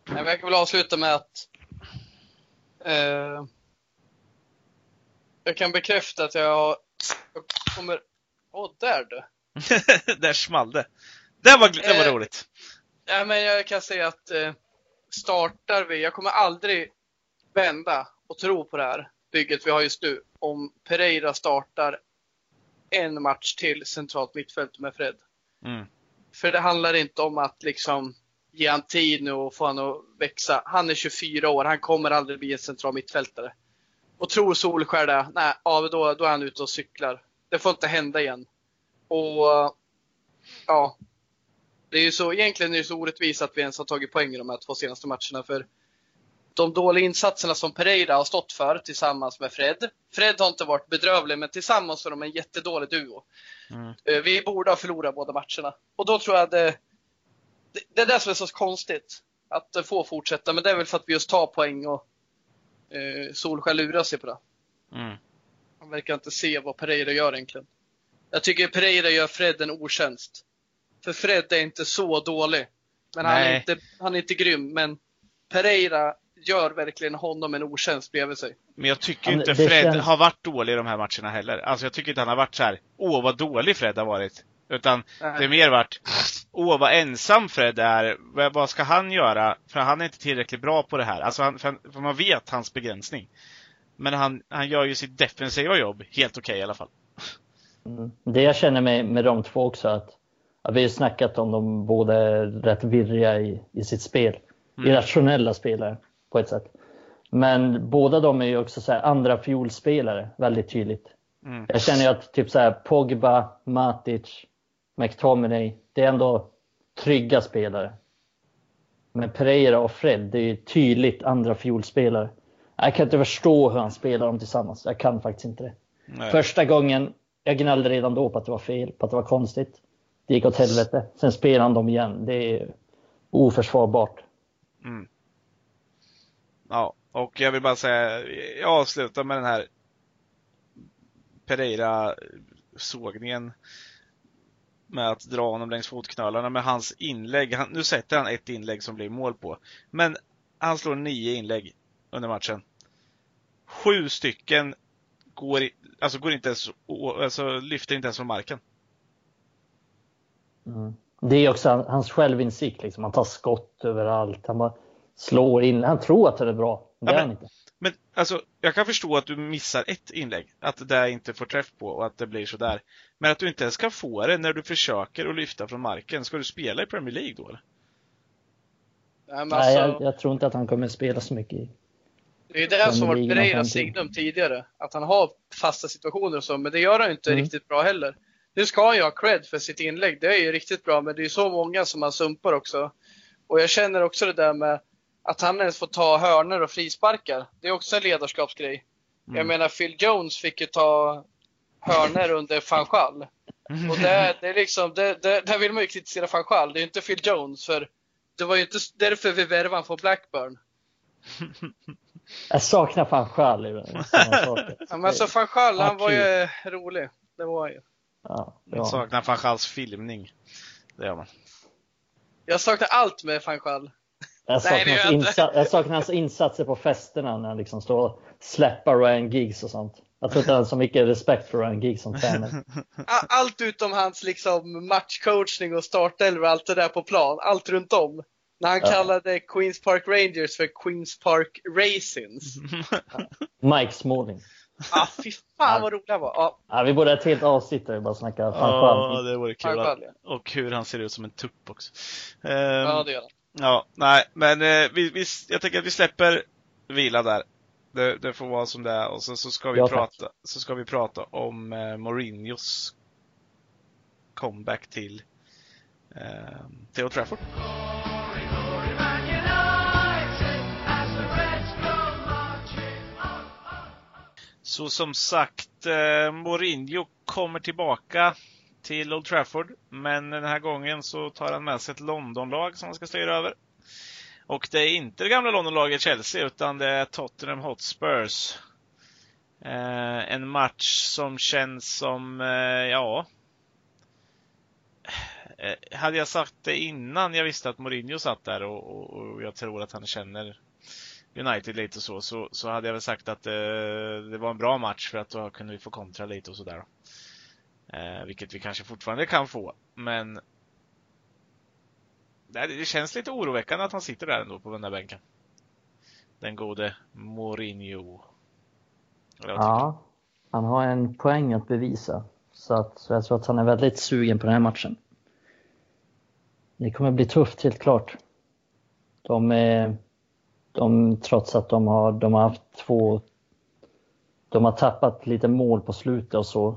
Jag kan väl avsluta med att eh, jag kan bekräfta att jag, jag kommer... Åh, där du! *laughs* där small det. Det var, det var Eh, roligt. Ja, men jag kan säga att eh, startar vi, jag kommer aldrig vända och tro på det här bygget vi har just nu om Pereira startar en match till centralt mittfält med Fred. Mm. För det handlar inte om att liksom ge han tid nu och få han att växa. Han är 24 år, han kommer aldrig bli en central mittfältare. Och tror Solskär det, nej, ja, då, då är han ute och cyklar. Det får inte hända igen. Och ja, det är ju så, egentligen är det så orättvist att vi ens har tagit poäng i de här två senaste matcherna. För de dåliga insatserna som Pereira har stått för tillsammans med Fred. Fred har inte varit bedrövlig, men tillsammans är de en jättedålig duo. Mm. Eh, Vi borde ha förlorat båda matcherna. Och då tror jag det, det, det är det som är så konstigt. Att det får fortsätta, men det är väl för att vi just tar poäng och eh, Solskjaer lurar sig på det. Mm. Han verkar inte se vad Pereira gör egentligen. Jag tycker Pereira gör Fred en otjänst. För Fred är inte så dålig. Men han är, inte, han är inte grym. Men Pereira gör verkligen honom en otjänst bredvid sig. Men jag tycker inte Fred känns- har varit dålig i de här matcherna heller. Alltså jag tycker inte han har varit så här. åh vad dålig Fred har varit. Utan Nej. det är mer varit, åh vad ensam Fred är. Vad- ska han göra? För han är inte tillräckligt bra på det här. Alltså han, för, för man vet hans begränsning. Men han, han gör ju sitt defensiva jobb helt okej i alla fall. Mm. Det jag känner med, med de två också att, vi har snackat om de båda är rätt virriga i, i sitt spel. Mm. Irrationella spelare på ett sätt. Men båda de är ju också så andra fiolspelare väldigt tydligt. Mm. Jag känner ju att typ så här Pogba, Matic, McTominay, det är ändå trygga spelare. Men Pereira och Fred, det är ju tydligt andra fiolspelare. Jag kan inte förstå hur han spelar dem tillsammans. Jag kan faktiskt inte det. Nej. Första gången jag gnällde redan då på att det var fel, på att det var konstigt. Det gick åt helvete. Sen spelade han dem igen. Det är oförsvarbart. Mm. Ja, och jag vill bara säga, jag avslutar med den här Pereira-sågningen med att dra honom längs fotknölarna med hans inlägg. Han, nu sätter han ett inlägg som blir mål på. Men han slår nio inlägg under matchen. Sju stycken går, alltså går inte ens, alltså lyfter inte ens från marken. Mm. Det är också hans självinsikt. Liksom. Han tar skott överallt. Han bara slår in. Han tror att det är bra. Det ja, är han inte. Men alltså, jag kan förstå att du missar ett inlägg. Att det inte får träff på och att det blir sådär. Men att du inte ens ska få det när du försöker att lyfta från marken. Ska du spela i Premier League då eller? Nej, alltså, Nej jag, jag, tror inte att han kommer spela så mycket i Det är det som varit Pereiras signum tidigare. Att han har fasta situationer och så, men det gör han inte mm. riktigt bra heller. Nu ska han ju ha cred för sitt inlägg. Det är ju riktigt bra, men det är så många som han sumpar också. Och jag känner också det där med att han ens får ta hörner och frisparkar. Det är också en ledarskapsgrej. Mm. Jag menar, Phil Jones fick ju ta hörner under Fanchal. Och det, det är liksom, det, det, där vill man ju kritisera Fanchal. Det är inte Phil Jones, för det var ju inte därför vi värvade honom från Blackburn. Jag saknar Fanchal i ja, men alltså Fanchal, han var ju rolig. Det var han ju. Ja, Man saknar Fanchals filmning. Det gör man. Jag saknar allt med Fanchal. Jag saknar, Nej, insa jag saknar hans insatser på festerna när han liksom står och släpper Ryan Giggs och sånt. Jag tror inte han har så mycket respekt för Ryan Giggs som tränare. *laughs* Allt utom hans liksom matchcoachning och startelva och allt det där på plan. Allt runt om. När han ja. kallade Queens Park Rangers för Queens Park Racins. *laughs* Mike Smalling. *laughs* Ah, fy fan vad roligt det var. Ah. Ja, vi borde ha ett helt avsnitt där vi bara snackar Ja, det vore kul. Att, och hur han ser ut som en tupp också. Um, ja, det gör han. Ja, nej, men eh, vi, vi, jag tänker att vi släpper vila där. Det, det får vara som det är och så, så, ska, vi ja, prata, så ska vi prata om eh, Mourinhos comeback till eh, Theo Trafford. Så som sagt, eh, Mourinho kommer tillbaka till Old Trafford. Men den här gången så tar han med sig ett Londonlag som han ska styra över. Och det är inte det gamla Londonlaget Chelsea utan det är Tottenham Hotspurs. Eh, en match som känns som, eh, ja. Eh, hade jag sagt det innan jag visste att Mourinho satt där och, och, och jag tror att han känner United lite så, så, så hade jag väl sagt att eh, det var en bra match för att då kunde vi få kontra lite och sådär. Eh, vilket vi kanske fortfarande kan få, men det känns lite oroväckande att han sitter där ändå på den där bänken. Den gode Mourinho. Ja, han har en poäng att bevisa. Så, att, så jag tror att han är väldigt sugen på den här matchen. Det kommer bli tufft helt klart. De är, de, trots att de har, de har haft två, de har tappat lite mål på slutet och så,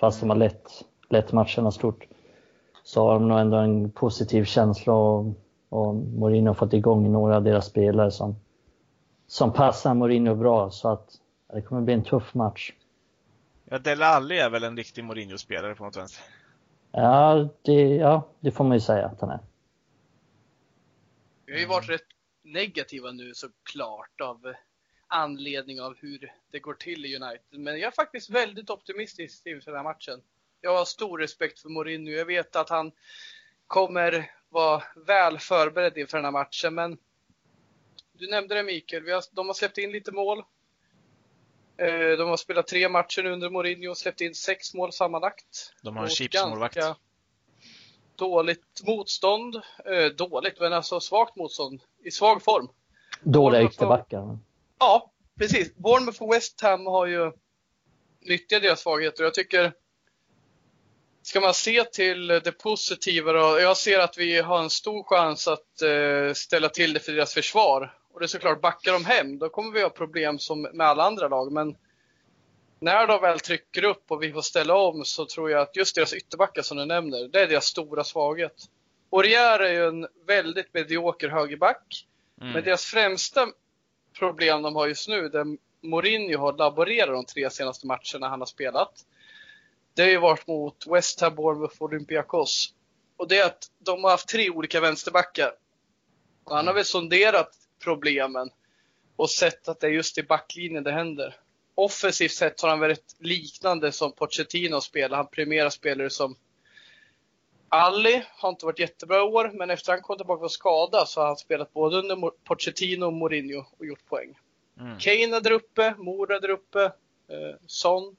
fast de har lett, lett matcherna stort, så har de nog ändå en positiv känsla och, och Mourinho har fått igång några av deras spelare som, som passar Mourinho bra så att det kommer bli en tuff match. Ja, Dele Alli är väl en riktig Mourinho-spelare på något vänster? Ja det, ja, det får man ju säga att han är. Vi har ju varit rätt negativa nu såklart av anledning av hur det går till i United. Men jag är faktiskt väldigt optimistisk inför den här matchen. Jag har stor respekt för Mourinho. Jag vet att han kommer vara väl förberedd inför den här matchen. Men du nämnde det Mikael, har, de har släppt in lite mål. Eh, de har spelat tre matcher under Mourinho och släppt in sex mål sammanlagt. De har en chipsmålvakt. Dåligt motstånd. Eh, dåligt, men alltså svagt motstånd. I svag form. Dåliga ytterbackar. Ja, precis. Bournemouth och West Ham har ju nyttjat deras svagheter. Jag tycker, ska man se till det positiva då, jag ser att vi har en stor chans att eh, ställa till det för deras försvar. Och det är såklart, backar de hem, då kommer vi ha problem som med alla andra lag. Men när de väl trycker upp och vi får ställa om så tror jag att just deras ytterbackar som du nämner, det är deras stora svaghet. Orier är ju en väldigt medioker högerback. Mm. Men deras främsta problem de har just nu, där Mourinho har laborerat de tre senaste matcherna han har spelat. det har ju varit mot West Ham, Bournemouth och Olympiakos. Och det är att de har haft tre olika vänsterbackar. Och han har väl sonderat problemen och sett att det är just i backlinjen det händer. Offensivt sett har han varit liknande som Pochettino spelar. Han premierar spelare som Ali har inte varit jättebra i år, men efter han kom tillbaka från skada så har han spelat både under Pochettino och Mourinho och gjort poäng. Mm. Kane är där uppe, Mora där uppe, eh, Son.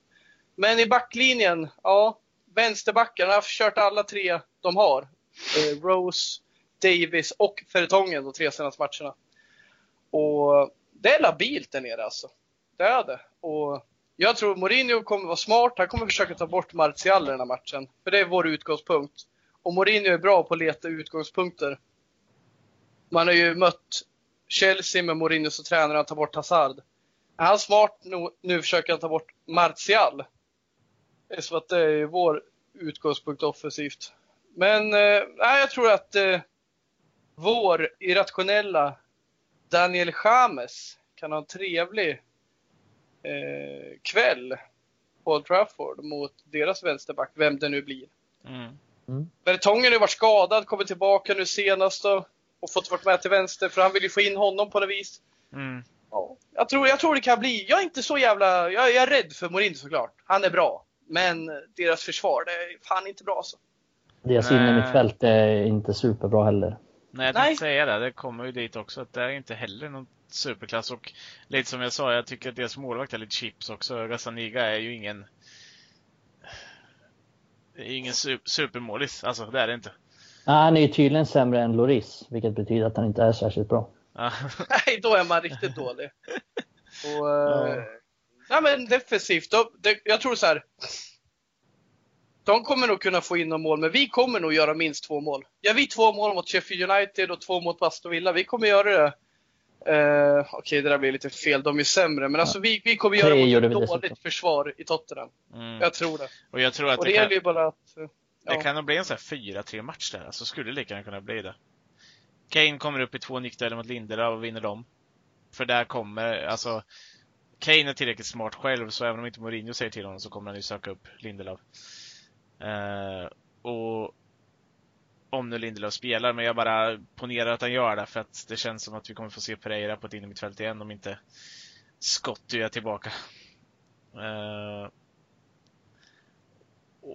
Men i backlinjen, ja, vänsterbackarna har kört alla tre de har. Eh, Rose, Davis och Fertongen de tre senaste matcherna. Och det är labilt där nere alltså. Det är det. Och jag tror Mourinho kommer vara smart. Han kommer försöka ta bort Martial i den här matchen. För det är vår utgångspunkt. Och Mourinho är bra på att leta utgångspunkter. Man har ju mött Chelsea med Mourinho som tränare att ta bort Hazard. Är han smart nu, nu försöker han ta bort Martial. Eftersom så att det är vår utgångspunkt offensivt. Men eh, jag tror att eh, vår irrationella Daniel James kan ha en trevlig eh, kväll på Old Trafford mot deras vänsterback, vem det nu blir. Mm. Mm. Bertongen har ju varit skadad, kommit tillbaka nu senast och, och fått vara med till vänster för han vill ju få in honom på något vis. Mm. Ja, jag, tror, jag tror det kan bli, jag är inte så jävla, jag, jag är rädd för Mourinho såklart. Han är bra. Men deras försvar, det är fan inte bra alltså. Deras innermittfält är inte superbra heller. Nej, jag tänkte säga det. Det kommer ju dit också. Att det är inte heller någon superklass. Och lite som jag sa, jag tycker att deras målvakt är lite chips också. Gazzaniga är ju ingen... det är Ingen su- supermålis. Alltså, det är det inte. Ah, han är ju tydligen sämre än Loris, vilket betyder att han inte är särskilt bra. *laughs* Nej, då är man riktigt dålig. Och, eh, Ja. nej, men defensivt, då, det, jag tror så här. De kommer nog kunna få in några mål, men vi kommer nog göra minst två mål. Gör vi två mål mot Sheffield United och två mot Aston Villa, vi kommer göra det. Eh, Okej, det där blir lite fel, de är sämre. Men alltså vi, vi kommer göra mot ett dåligt dessutom. försvar i Tottenham. Mm. Jag tror det. Och jag tror att Och det det kan, gäller ju bara att... eh, det Ja. kan nog bli en sån här 4-3 match där. Alltså, skulle det lika gärna kunna bli det. Kane kommer upp i två nickdueller mot Lindelöf och vinner dem. För där kommer, alltså Kane är tillräckligt smart själv, så även om inte Mourinho säger till honom så kommer han ju söka upp Lindelöf. Eh, och om nu Lindelöf spelar, men jag bara ponerar att han gör det för att det känns som att vi kommer få se Pereira på ett innermittfält igen om inte Scott är tillbaka. Uh,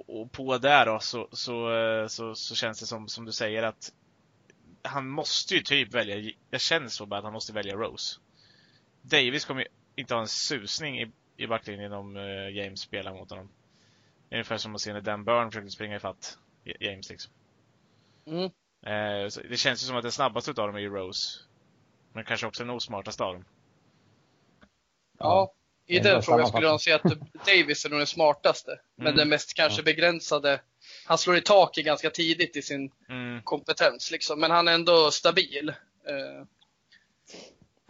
och, på det då så, så, eh, så, så känns det som, som du säger att han måste ju typ välja, jag känner så bara att han måste välja Rose. Davis kommer ju inte ha en susning i, i backlinjen om eh, James spelar mot honom. Ungefär som att se när Dan Burn försökte springa ifatt James liksom. Mm. Eh, det känns ju som att den snabbaste utav dem är Rose. Men kanske också den osmartaste av dem. Ja, i den frågan skulle jag säga att Davis är nog den smartaste. Men Mm. den mest kanske begränsade. Han slår i taket ganska tidigt i sin Mm. kompetens liksom. Men han är ändå stabil. Eh,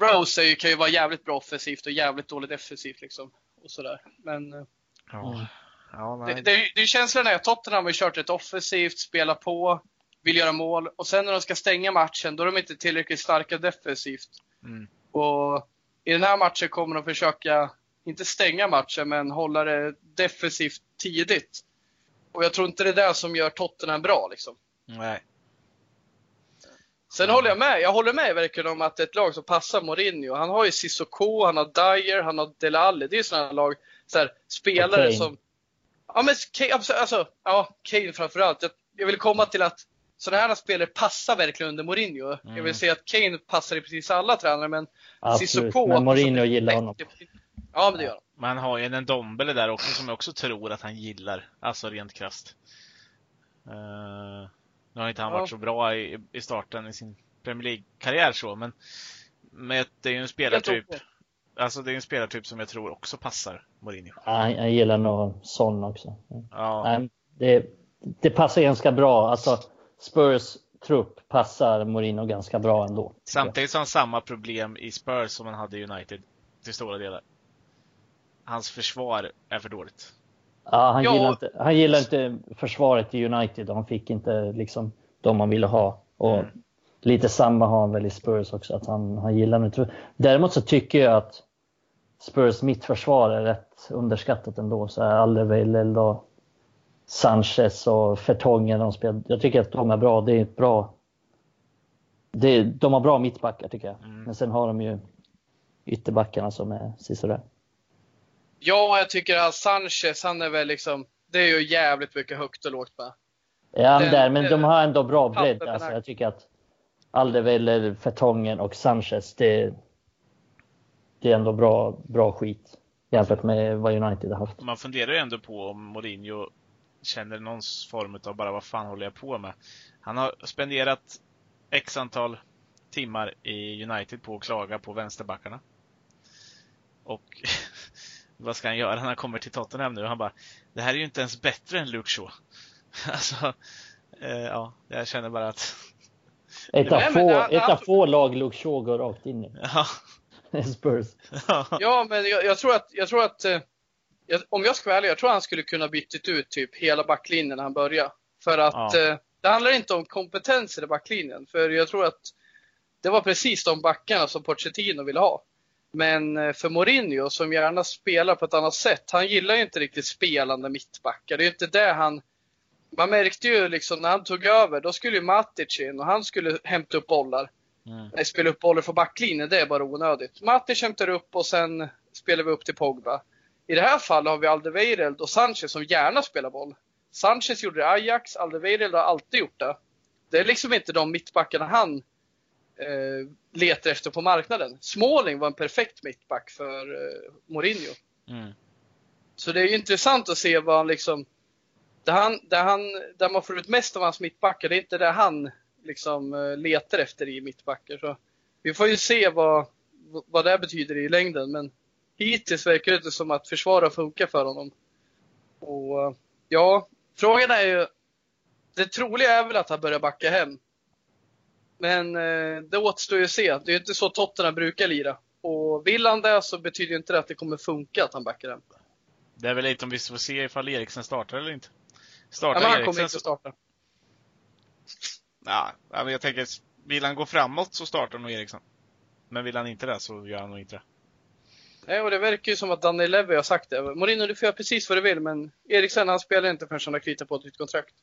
Rose är ju, kan ju vara jävligt bra offensivt och jävligt dåligt defensivt liksom. Och sådär. Men eh, Ja. Mm. Ja, det, det, det är ju känslan är att Tottenham har kört ett offensivt, spelar på, vill göra mål. Och sen när de ska stänga matchen, då är de inte tillräckligt starka defensivt. Mm. Och i den här matchen kommer de försöka, inte stänga matchen, men hålla det defensivt tidigt. Och jag tror inte det är det som gör Tottenham bra liksom. nej. Sen håller jag med, jag håller med verkligen om att ett lag som passar Mourinho, han har ju Sissoko, han har Dyer, han har Dele Alli. Det är ju sådana lag, så här, spelare Kane. som... Ja men Kane, alltså, ja, Kane framförallt. Jag, jag vill komma till att sådana här spelare passar verkligen under Mourinho. Jag Mm. vill säga att Kane passar i precis alla tränare, men Absolut. Sissoko... Men Mourinho gillar honom. Ja men det gör han. Man har ju en Dombele där också som jag också tror att han gillar. Alltså rent krasst. Uh, nu har inte han Ja. varit så bra i, i starten i sin Premier League-karriär så, men, men det är ju en spelartyp. Alltså det är en spelartyp som jag tror också passar Mourinho. Ja, han- jag gillar nog Son också. Ja, det, det passar ganska bra. Alltså, Spurs trupp passar Mourinho ganska bra ändå. samtidigt har han samma problem i Spurs som han hade i United till stora delar. Hans försvar är för dåligt. Ja, han, Ja. gillar inte, han gillar inte försvaret i United och han fick inte liksom de han ville ha. Och Mm. Lite samma har han väl i Spurs också, att han, han gillar inte. Däremot så tycker jag att Spurs mittförsvar är rätt underskattat ändå. Så här Alderweireld och Sanchez och Fertongen. De spelar, jag tycker att de är bra. Det är ett bra... Det de har bra mittbackar tycker jag. Mm. Men sen har de ju ytterbackarna som är sisådär. Ja, jag tycker att Sanchez, han är väl liksom, det är ju jävligt mycket högt och lågt med. Ja, Den- där, men den- de har ändå bra bredd. Alltså, jag tycker att Alderweireld, Fertongen och Sanchez, det, det är ändå bra, bra skit jämfört med vad United har haft. Man funderar ju ändå på om Mourinho känner någon form av bara vad fan håller jag på med? Han har spenderat x antal timmar i United på att klaga på vänsterbackarna. Och *laughs* vad ska han göra när han kommer till Tottenham nu? Han bara, det här är ju inte ens bättre än Luke Shaw. *laughs* alltså, eh, ja, jag känner bara att, Ett av, Nej, men få, ett av få lag Luke Shaw går rakt in i. ja, *laughs* Spurs. Ja, men jag, jag tror att, jag tror att eh, jag, om jag ska vara ärlig, jag tror han skulle kunna bytt ut typ hela backlinjen när han börjar. För att Ja. eh, det handlar inte om kompetenser i backlinjen. För jag tror att det var precis de backarna som Pochettino ville ha. Men eh, för Mourinho som gärna spelar på ett annat sätt, han gillar ju inte riktigt spelande mittbackar. Det är ju inte det han... Man märkte ju liksom när han tog över, då skulle ju Matic in och han skulle hämta upp bollar. mm, Nej, spela upp bollar för backlinjen, det är bara onödigt. Matic hämtar upp och sen spelar vi upp till Pogba. I det här fallet har vi Alderweireld och Sanchez som gärna spelar boll. Sanchez gjorde det i Ajax, Alderweireld har alltid gjort det. Det är liksom inte de mittbackarna han eh, letar efter på marknaden. Småling var en perfekt mittback för eh, Mourinho. mm, Så det är ju intressant att se vad han liksom... Där, han, där, han, där man får ut mest av hans mittbackar, det är inte det han liksom eh, letar efter i mittbackar. Så vi får ju se vad, vad det betyder i längden. Men hittills verkar det som att försvara funkar för honom. Och eh, ja, frågan är ju... Det troliga är väl att han börjar backa hem. Men eh, det återstår ju att se. Det är ju inte så Tottenham brukar lira. Och vill han det så betyder inte det att det kommer funka att han backar hem. Det är väl lite om vi får se ifall Eriksen startar eller inte. Ja, Startar men han Eriksen kommer inte starta. ja, ja, men jag tänker, vill han gå framåt så startar nog Eriksson. Men vill han inte det så gör han nog inte det. Nej, och det verkar ju som att Danny Levy har sagt det. Mourinho, du får göra precis vad du vill, men Eriksen han spelar inte förrän han har kritat på ett nytt kontrakt.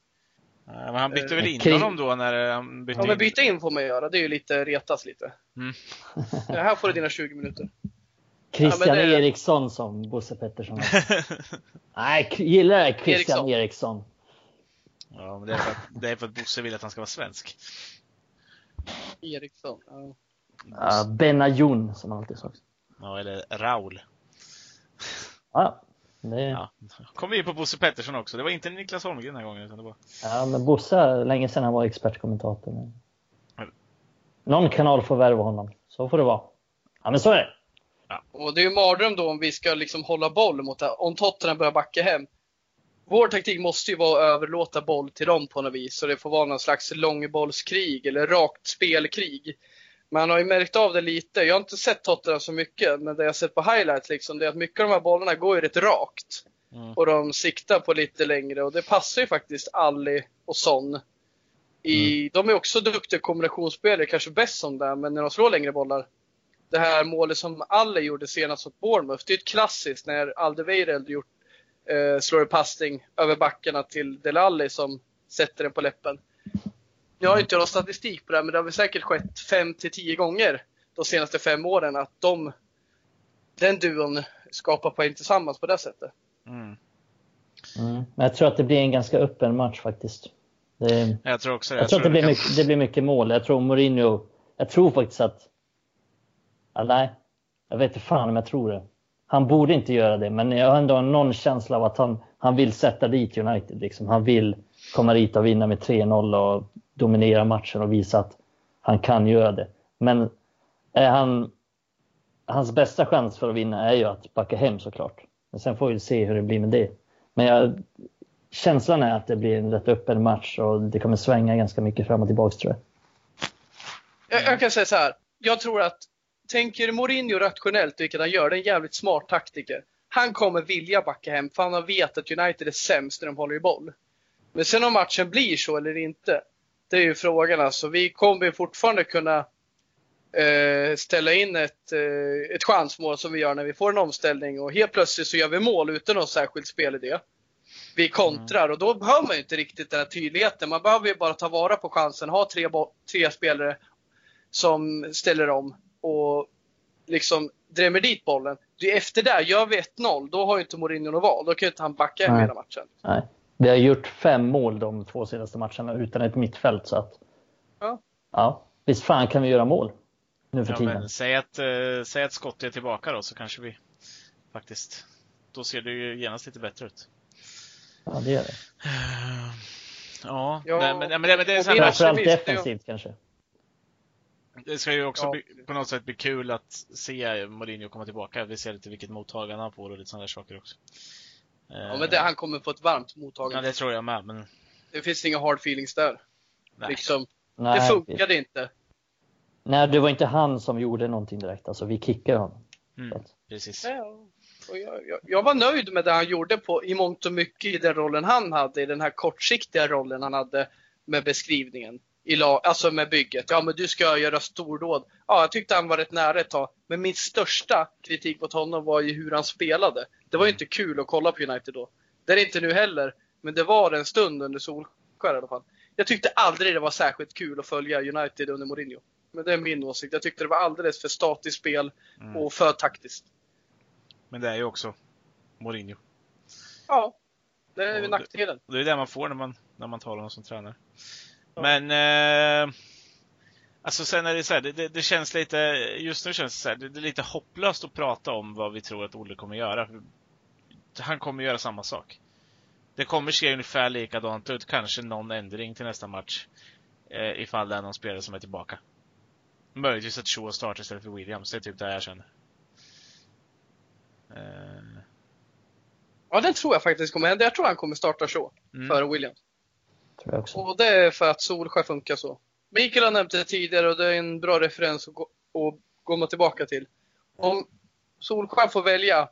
Ja, Men han bytte Eh, väl in Kri- honom då när han bytte Ja, men in? byta in får man göra. Det är ju lite retas lite. Mm. *laughs* Ja, här får du dina 20 minuter. Christian Ja, men det- Eriksson som Bosse Pettersson. *laughs* Nej, gillar det Christian Eriksson. Eriksson. ja, men det är, för att, det är för att Bosse vill att han ska vara svensk. Eriksson. Ja. Ja, Benayoun som han alltid sagt. Ja, eller Raul. Ja, det, Ja. Kom vi in på Bosse Pettersson också. Det var inte Niklas Holmgren den här gången. Utan det var... ja, men Bosse, länge sedan han var expertkommentator. Men... Mm. Någon kanal får värva honom. Så får det vara. Ja, men så är det. Och det är ju mardröm då om vi ska liksom hålla boll mot det. Om Tottenham börjar backa hem. Vår taktik måste ju vara att överlåta boll till dem på något vis. Så det får vara någon slags långbollskrig eller rakt spelkrig. Man har ju märkt av det lite. Jag har inte sett Tottenham så mycket, men det jag sett på highlights liksom, det är att mycket av de här bollarna går ju rätt rakt. Mm. Och de siktar på lite längre och det passar ju faktiskt Ali och Son. I, De är också duktiga kombinationsspelare, kanske bäst som det, men när de slår längre bollar. Det här målet som Ali gjorde senast mot Bournemouth, det är ett klassiskt när Alderweireld gjort, eh, slår en passning över backarna till Delali som sätter den på läppen. Jag har inte någon statistik på det, här, men det har väl säkert skett 5 till 10 gånger de senaste fem åren att de, den duon skapar poäng tillsammans på det sättet. Mm. Mm. Men jag tror att det blir en ganska öppen match faktiskt. Det, Jag tror också det. jag tror att det blir, kan- mycket, det blir mycket mål. Jag tror Mourinho, jag tror faktiskt att, ja, nej, jag vet inte fan om jag tror det. Han borde inte göra det, men jag har ändå någon känsla av att han, han vill sätta dit United. Liksom. Han vill komma dit och vinna med 3-0 och dominera matchen och visa att han kan göra det. Men är han, hans bästa chans för att vinna är ju att backa hem såklart. Men sen får vi se hur det blir med det. Men jag, känslan är att det blir en rätt öppen match och det kommer svänga ganska mycket fram och tillbaka tror jag. Jag, jag kan säga så här. Jag tror att tänker Mourinho rationellt, vilket han gör, det är en jävligt smart taktiker. Han kommer vilja backa hem för han vet att United är sämst när de håller i boll. Men sen om matchen blir så eller inte, det är ju frågan alltså. Vi kommer fortfarande kunna eh, ställa in ett, eh, ett chansmål som vi gör när vi får en omställning och helt plötsligt så gör vi mål utan någon särskild spelidé. vi kontrar och då behöver man ju inte riktigt den här tydligheten. Man behöver ju bara ta vara på chansen, ha tre, tre spelare som ställer om och liksom drämmer dit bollen. Det efter det, gör vi 1-0, då har ju inte Mourinho något val. Då kan ju inte han backa hem hela matchen. Nej. Vi har gjort fem mål de två senaste matcherna utan ett mittfält. Så att, ja. ja. Visst fan kan vi göra mål nu för ja, tiden. Men säg, att, uh, säg att Scott är tillbaka då så kanske vi faktiskt, då ser det ju genast lite bättre ut. Ja, det gör det. Ja, ja nej, men, men, men det är så Framförallt defensivt kanske. Det ska ju också ja. bli, på något sätt bli kul att se Mourinho komma tillbaka. Vi ser lite vilket mottagande han får och lite sådana där saker också. Ja, men det, han kommer få ett varmt mottagande. Ja, det tror jag med. Men... Det finns inga hard feelings där. Nej. Liksom, Nej, det funkade inte. Nej, det var inte han som gjorde någonting direkt. Alltså, vi kickade honom. Mm, precis. Ja, och jag, jag, jag, var nöjd med det han gjorde på, i mångt och mycket i den rollen han hade, i den här kortsiktiga rollen han hade med beskrivningen. I lag, alltså med bygget. Ja, men du ska göra stordåd. Ja, jag tyckte han var rätt nära ett tag. Men min största kritik mot honom var ju hur han spelade. Det var ju inte kul att kolla på United då. Det är det inte nu heller. Men det var en stund under Solskär i alla fall. Jag tyckte aldrig det var särskilt kul att följa United under Mourinho. Men det är min åsikt. Jag tyckte det var alldeles för statiskt spel Mm. och för taktiskt. Men det är ju också Mourinho. Ja, det är Och det- nackdelen. Och det är det man får när man, när man tar honom som tränare. Men eh, Alltså sen är det så här, det, det, det känns lite, just nu känns det så här, det, det är lite hopplöst att prata om vad vi tror att Olle kommer göra. Han kommer göra samma sak. Det kommer se ungefär likadant ut, kanske någon ändring till nästa match. Eh, ifall det är någon spelare som är tillbaka. Möjligtvis att Shaw startar istället för Williams, det är typ det jag känner. Eh, Ja, den tror jag faktiskt kommer hända. Jag tror han kommer starta så mm. före Williams. Tror jag också. Och det är för att Solskjaer funkar så. Mikael har nämnt det tidigare och det är en bra referens att gå, att komma tillbaka till. Om Solskjaer får välja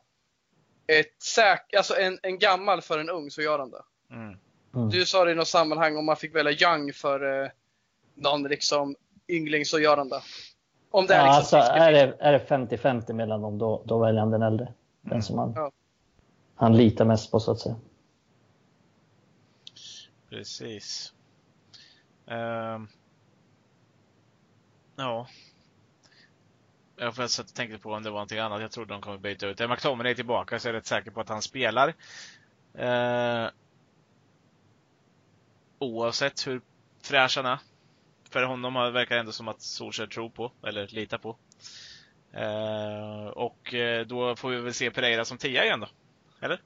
ett säk, alltså en, en gammal för en ung så gör han det. Mm. Mm. Du sa det i något sammanhang om man fick välja Young för eh, någon liksom yngling så gör han det. Om det är Ja, liksom alltså, är det, är det 50-50 mellan dem, då, då väljer han den äldre. Den Mm. som han, Ja. han litar mest på, så att säga. Precis. Ehm. ja. Jag får satt och tänkte på om det var någonting annat. Jag trodde de kommer byta ut. Är McTominay tillbaka så är jag rätt säker på att han spelar. Uh, oavsett hur fräsch han är. För honom verkar det ändå som att Solskjaer tror på, eller litar på. Ehm. Eh, och då får vi väl se Pereira som tia igen då. Eller?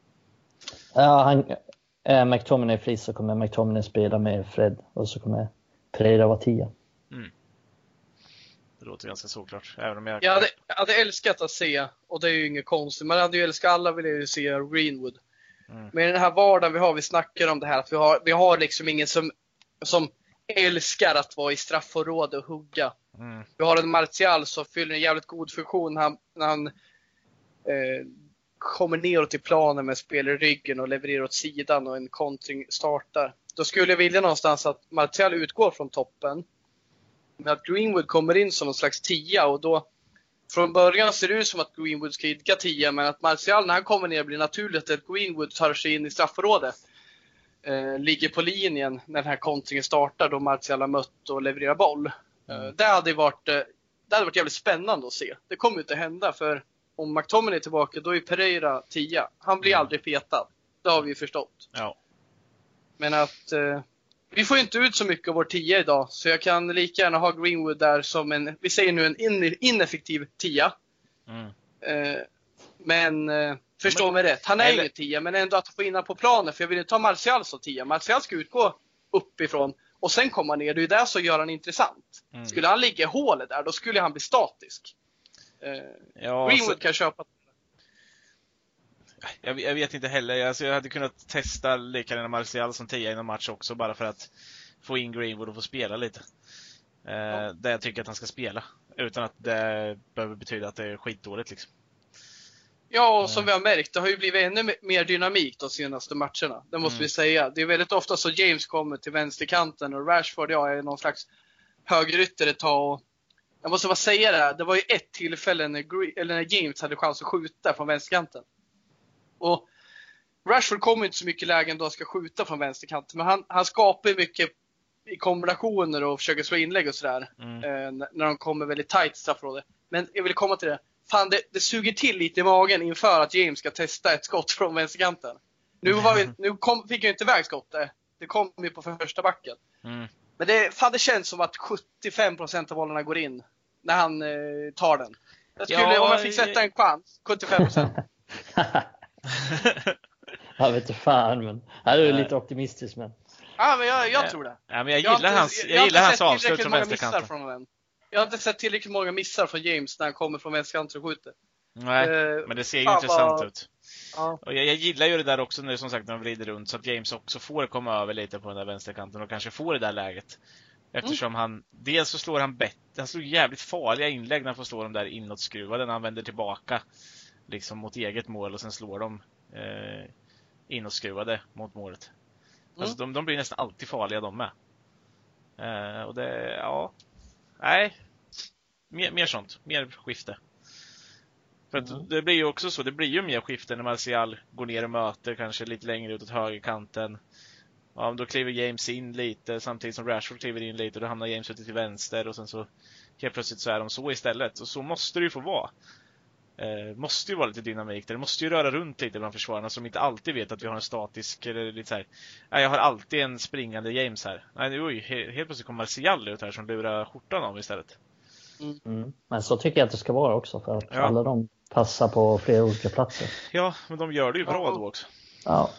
Ja, han, är McTominay fri så kommer McTominay spela med Fred och så kommer Pereira vara tia. Det låter ganska såklart. Även om jag... Jag hade, jag hade älskat att se, och det är ju inget konstigt, men jag hade ju älskat, alla vill ju se Greenwood. Mm. Men i den här vardagen vi har, vi snackar om det här, att vi har, vi har liksom ingen som, som älskar att vara i straffområde och hugga. Mm. Vi har en Martial som fyller en jävligt god funktion när han, när han eh, kommer neråt i planen med spel i ryggen och levererar åt sidan och en kontring startar. Då skulle jag vilja någonstans att Martial utgår från toppen. Men att Greenwood kommer in som någon slags tia och då från början ser det ut som att Greenwood ska idka tia men att Martial när han kommer ner blir naturligt att Greenwood tar sig in i straffområdet. Eh, ligger på linjen när den här kontringen startar då Martial har mött och levererar boll. Eh, det hade varit eh, det hade varit jävligt spännande att se. Det kommer inte hända för om McTominay är tillbaka då är Pereira 10. Han blir Mm. aldrig petad. Det har vi ju förstått. Ja. Men att eh, vi får ju inte ut så mycket av vår 10 idag så jag kan lika gärna ha Greenwood där som en, vi säger nu en in, ineffektiv 10. Mm. Eh, men eh, förstå Men- mig rätt, han är eller- ingen 10 men ändå att få in honom på planen för jag vill inte ha Martial som 10. Martial ska utgå uppifrån och sen komma ner. Det är ju det som gör han intressant. Mm. Skulle han ligga i hålet där, då skulle han bli statisk. Eh, Ja, Greenwood så, kan köpa. jag, jag vet inte heller. Alltså, jag hade kunnat testa lika gärna Martial som tia i någon match också bara för att få in Greenwood och få spela lite. Eh, Ja. Där jag tycker att han ska spela. Utan att det behöver betyda att det är skitdåligt liksom. Ja, och som vi har märkt, det har ju blivit ännu me- mer dynamik de senaste matcherna. Det måste Mm. vi säga. Det är väldigt ofta så James kommer till vänsterkanten och Rashford, ja, är någon slags högerytter ett tag. Och jag måste bara säga det, här, det var ju ett tillfälle när, Gre- eller när James hade chans att skjuta från vänsterkanten. Och Rashford kommer inte så mycket lägen då han ska skjuta från vänsterkanten, men han, han skapar ju mycket i kombinationer och försöker slå inlägg och sådär. Mm. Eh, när de kommer väldigt tight straffområdet. Men jag vill komma till det. Fan, det, det suger till lite i magen inför att James ska testa ett skott från vänsterkanten. Nu, var vi, nu kom, fick jag inte iväg skottet. Det kom ju på första backen. Mm. Men det, fan, det känns som att 75% av bollarna går in när han eh, tar den. Jag skulle, Ja, om jag fick sätta en chans, 75%. *laughs* jag vet inte fan, men här är du lite optimistisk. Men Ja, men jag, jag tror det. Ja, men jag har gillar inte- hans, jag inte gillar hans sett avslut tillräckligt från många missar vänsterkanten. från honom. Jag har inte sett tillräckligt många missar från James när han kommer från vänsterkanten och skjuter. Nej, Eh, men det ser ju intressant vad- ut. Ja. Och jag, jag gillar ju det där också när som sagt när de vrider runt så att James också får komma över lite på den där vänsterkanten och kanske får det där läget. Eftersom han, dels så slår han bättre, han slår jävligt farliga inlägg när han får slå de där inåtskruvade när han vänder tillbaka. Liksom mot eget mål och sen slår de eh, inåtskruvade mot målet. Mm. Alltså de, de blir nästan alltid farliga de med. Eh, och det, ja. Nej. Mer, mer sånt, mer skifte. För att Mm. det blir ju också så, det blir ju mer skifte när Martial går ner och möter kanske lite längre ut åt högerkanten. Ja, då kliver James in lite samtidigt som Rashford kliver in lite och då hamnar James ute till vänster och sen så helt plötsligt så är de så istället. Och så måste det ju få vara. Eh, måste ju vara lite dynamik där. Det måste ju röra runt lite bland försvararna som inte alltid vet att vi har en statisk, eller lite så här. Nej, jag har alltid en springande James här. Nej, nu, oj, he- helt plötsligt kommer Martial ut här som lurar skjortan av istället. Mm. Men så tycker jag att det ska vara också för att Ja. alla de passar på flera olika platser. Ja, men de gör det ju bra Ja. då också. Ja,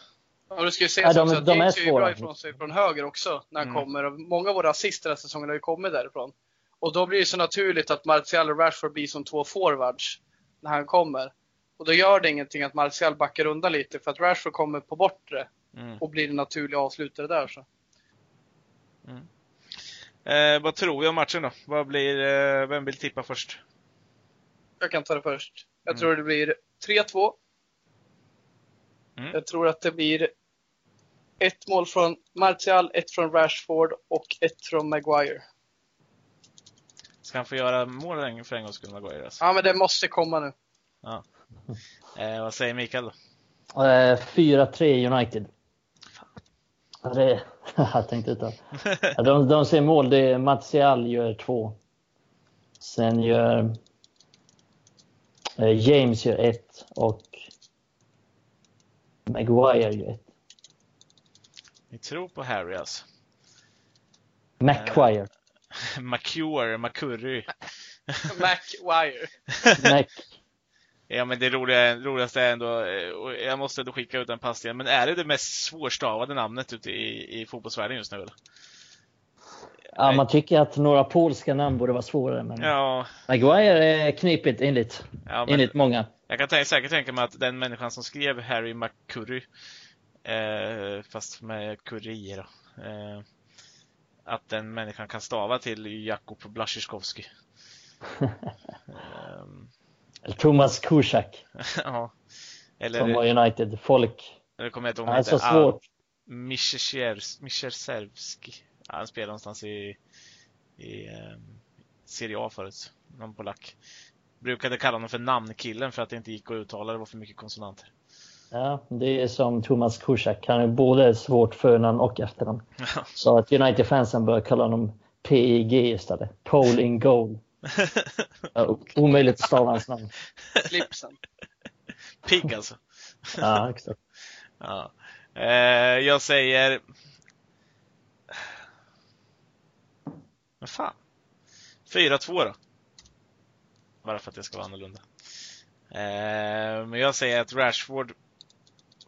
Och det ska ju Ja, sägas de- också att de är James är ju bra ifrån sig från höger också när han Mm. kommer. Och Många av våra assist den här säsongen har ju kommit därifrån. Och då blir det så naturligt att Martial och Rashford blir som två forwards när han kommer. Och då gör det ingenting att Martial backar undan lite för att Rashford kommer på bortre Mm. och blir en naturlig avslutare där. Så. Eh, vad tror vi om matchen då? Vad blir, eh, vem vill tippa först? Jag kan ta det först. Jag Mm. tror det blir 3-2. Mm. Jag tror att det blir ett mål från Martial, ett från Rashford och ett från Maguire. Ska han få göra mål för en gångs skull, Maguire? Alltså? Ja, men det måste komma nu. Eh, vad säger Mikael då? Eh, 4-3 United. Ja, Det, *laughs* jag tänkte. *laughs* Ja, De, de ser mål. Det är Martial gör två. Sen gör James gör ett och Maguire gör ett. Vi tror på Harry alltså. Maguire. *laughs* McCure, McCurry. *laughs* Maguire. Mac, *laughs* Ja men det roliga, roligaste är ändå, eh, och jag måste ändå skicka ut en pass igen, men är det det mest svårstavade namnet ute i, i fotbollsvärlden just nu eller? Ja, man tycker att några polska namn borde vara svårare, men Ja, Maguire är knepigt enligt, ja men enligt många. jag kan tänka, säkert tänka mig att den människan som skrev Harry McCurry, eh, fast med Curie då, eh, att den människan kan stava till Jakub Blaszczykowski. *laughs* Eller Thomas Kuszak *laughs* ja. som var Eller, United. Folk. eller kommer jag inte ihåg Det är så heter. Ah, svårt. Miszewski. Han spelar någonstans i, i um, Serie A förut. Någon polack. Brukade kalla honom för namnkillen för att det inte gick att uttala, det var för mycket konsonanter. Ja, det är som Thomas Kuszak. Han är både svårt förnamn och efternamn. Så att United-fansen bör kalla honom PIG istället. Pole in goal. *laughs* Ja, omöjligt att stava hans namn. Slipsen. Pigg alltså. Ja, exakt. Ja. Eh, jag säger... Men fan. 4-2 då. Bara för att det ska vara annorlunda. Eh, men jag säger att Rashford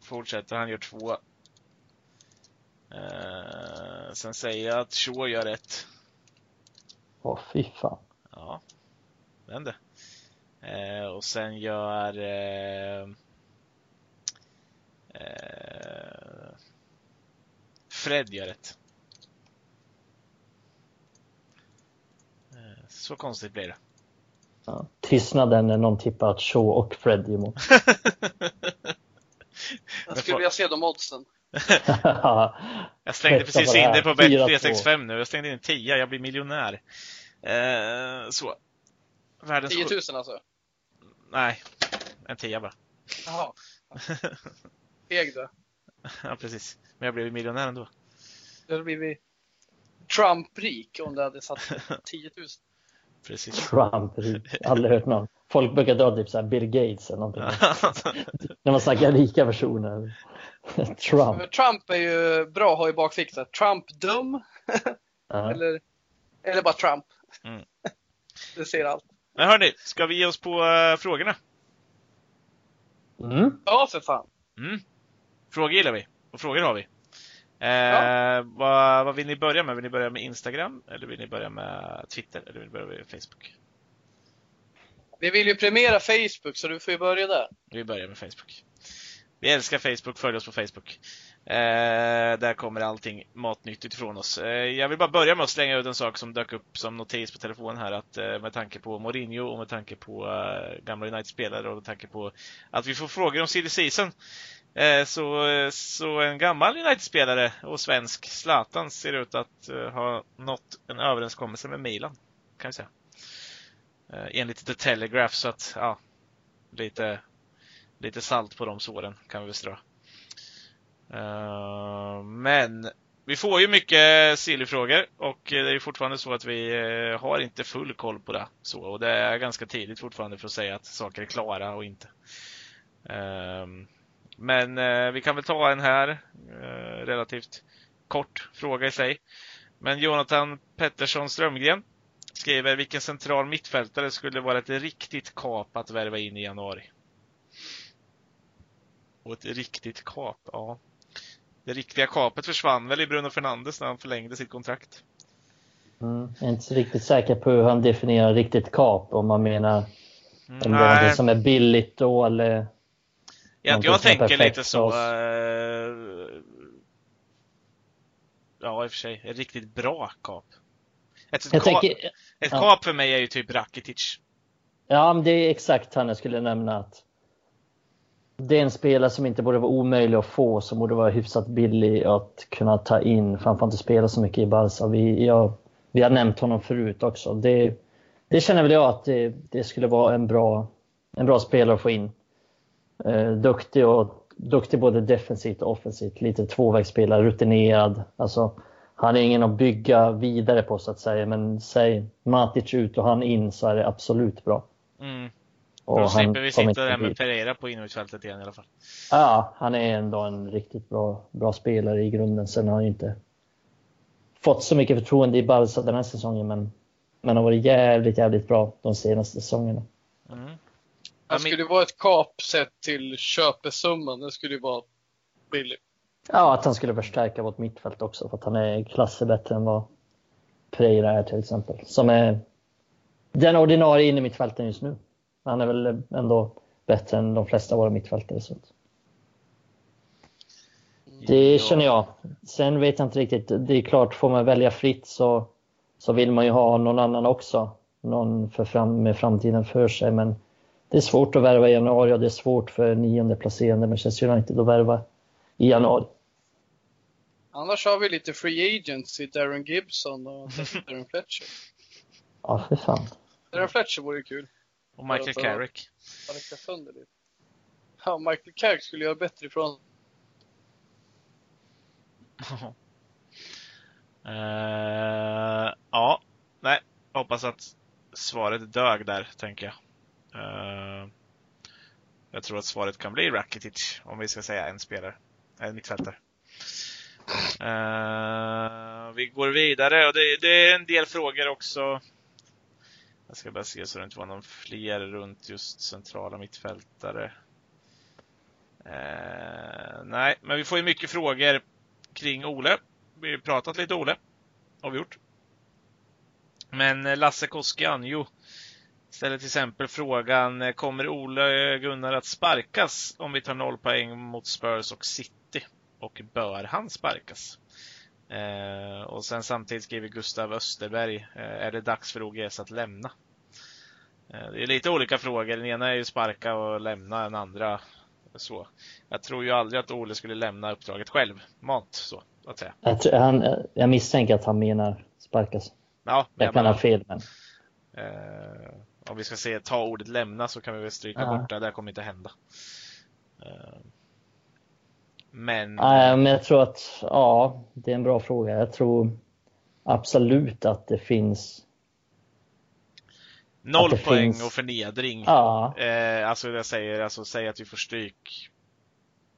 fortsätter, han gör två. Eh, sen säger jag att Shaw gör ett. Åh, fy fan. Ja, vände. Eh, och sen gör eh, eh, Fred gör ett. Eh, så konstigt blir det. Ja. Tystnaden när någon tippar att Shaw och Fred gör mål. Jag skulle vilja se de oddsen. *laughs* Jag slängde precis in det på 4-2. Bet365 nu. Jag slängde in en 10, jag blir miljonär. Eh, så. Världens 10 sju- 000 alltså? Nej, en 10 bara. Jaha. *laughs* Feg du. ja, precis. Men jag blev miljonär ändå. Då blir vi Trump-rik om du hade satt 10 000. Precis. Trump, aldrig hört någon. Folk brukar dra typ så här Bill Gates eller någonting. *laughs* När man snackar rika personer. Trump. Trump är ju bra att ha i bakfickan. Trump dum *laughs* eller, eller bara Trump. Mm. *laughs* Det ser allt. Men hörni, ska vi ge oss på uh, frågorna? Mm. Ja, för fan. Mm. Frågor gillar vi. Och frågor har vi. Eh, Ja. vad, vad vill ni börja med? Vill ni börja med Instagram? Eller vill ni börja med Twitter? Eller vill ni börja med Facebook? Vi vill ju premiera Facebook så du får ju börja där. Vi börjar med Facebook. Vi älskar Facebook, följ oss på Facebook. Eh, där kommer allting matnyttigt ifrån oss. Eh, jag vill bara börja med att slänga ut en sak som dök upp som notis på telefonen här. Att eh, med tanke på Mourinho och med tanke på eh, gamla United-spelare och med tanke på att vi får frågor om silly season. Eh, så, eh, så en gammal United-spelare och svensk, Zlatan, ser ut att eh, ha nått en överenskommelse med Milan. Kan vi säga. Enligt The Telegraph, så att ja, lite lite salt på de såren kan vi väl strö. Men vi får ju mycket silly-frågor och det är fortfarande så att vi har inte full koll på det. Så, och det är ganska tidigt fortfarande för att säga att saker är klara och inte. Men eh, vi kan väl ta en här, eh, relativt kort fråga i sig. Men Jonathan Pettersson Strömgren skriver vilken central mittfältare skulle vara ett riktigt kap att värva in i januari? Och ett riktigt kap, ja. Det riktiga kapet försvann väl i Bruno Fernandes när han förlängde sitt kontrakt. Mm. Jag är inte så riktigt säker på hur han definierar riktigt kap. Om man menar om det är Nej, något som är billigt då eller jag, jag tänker lite så. eh, Ja, i och för sig. Ett riktigt bra kap. Ett, Jag kap, tänker, ett ja. kap för mig är ju typ Rakitic. ja men det är exakt han jag skulle nämna. att Det är en spelare som inte borde vara omöjlig att få, som borde vara hyfsat billig att kunna ta in. För han får inte spela så mycket i Barca. Vi, jag, vi har nämnt honom förut också. Det, det känner väl jag att det, det skulle vara en bra, en bra spelare att få in. Eh, duktig, och, duktig både defensivt och offensivt. Lite tvåvägsspelare, rutinerad. Alltså, han är ingen att bygga vidare på så att säga. Men säg Matic ut och han in så är det absolut bra. Mm. Och Då slipper vi sitta där med Pereira på innermittfältet igen i alla fall. Ja, han är ändå en riktigt bra, bra spelare i grunden. Sen har han ju inte fått så mycket förtroende i Barca den här säsongen, men, men har varit jävligt, jävligt bra de senaste säsongerna. Mm. Han Ja, skulle ju vara ett kap sett till köpesumman. Det skulle ju vara billigt. Ja, att han skulle förstärka vårt mittfält också, för att han är klasser bättre än vad Pereira är till exempel. Som är den ordinarie innermittfältaren just nu. Han är väl ändå bättre än de flesta av våra mittfältare. Så. att- Det känner jag. Sen vet jag inte riktigt. Det är klart, får man välja fritt så, så vill man ju ha någon annan också. Någon för fram, med framtiden för sig. Men det är svårt att värva i januari och det är svårt för nionde placerande Manchester United att värva i januari. Annars har vi lite free agents i Darren Gibson och *laughs* Darren Fletcher. Ja, för fan. Darren Fletcher vore ju kul. Och Michael Carrick. Ja, Michael Carrick skulle göra bättre ifrån *laughs* Eh, ja, nej. Hoppas att svaret dög där, tänker jag. Eh, jag tror att svaret kan bli Rakitic, om vi ska säga en spelare. En mittfältare. Eh, vi går vidare och det, det är en del frågor också. Jag ska bara se så det inte var någon fler runt just centrala mittfältare. Eh, nej, men vi får ju mycket frågor kring Ole. Vi har pratat lite Ole. Har vi gjort. Men eh, Lasse Lasse Koskianjo ställer till exempel frågan, eh, kommer Ole Gunnar att sparkas om vi tar noll poäng mot Spurs och City? Och bör han sparkas? Eh, och sen samtidigt skriver Gustav Österberg, eh, är det dags för OGS att lämna? Eh, det är lite olika frågor. Den ena är ju sparka och lämna, den andra så. Jag tror ju aldrig att Ole skulle lämna uppdraget själv. Mat så, att säga. Jag, tror, han, jag misstänker att han menar sparkas. Ja, men Jag kan ha fel, men eh, om vi ska se, ta ordet lämna så kan vi väl stryka Ja. bort det. Det kommer inte hända. Eh, Men... Nej, men jag tror att, ja, det är en bra fråga. Jag tror absolut att det finns Noll det poäng finns- och förnedring. ja, Eh, alltså jag säger, alltså säg att vi får stryk.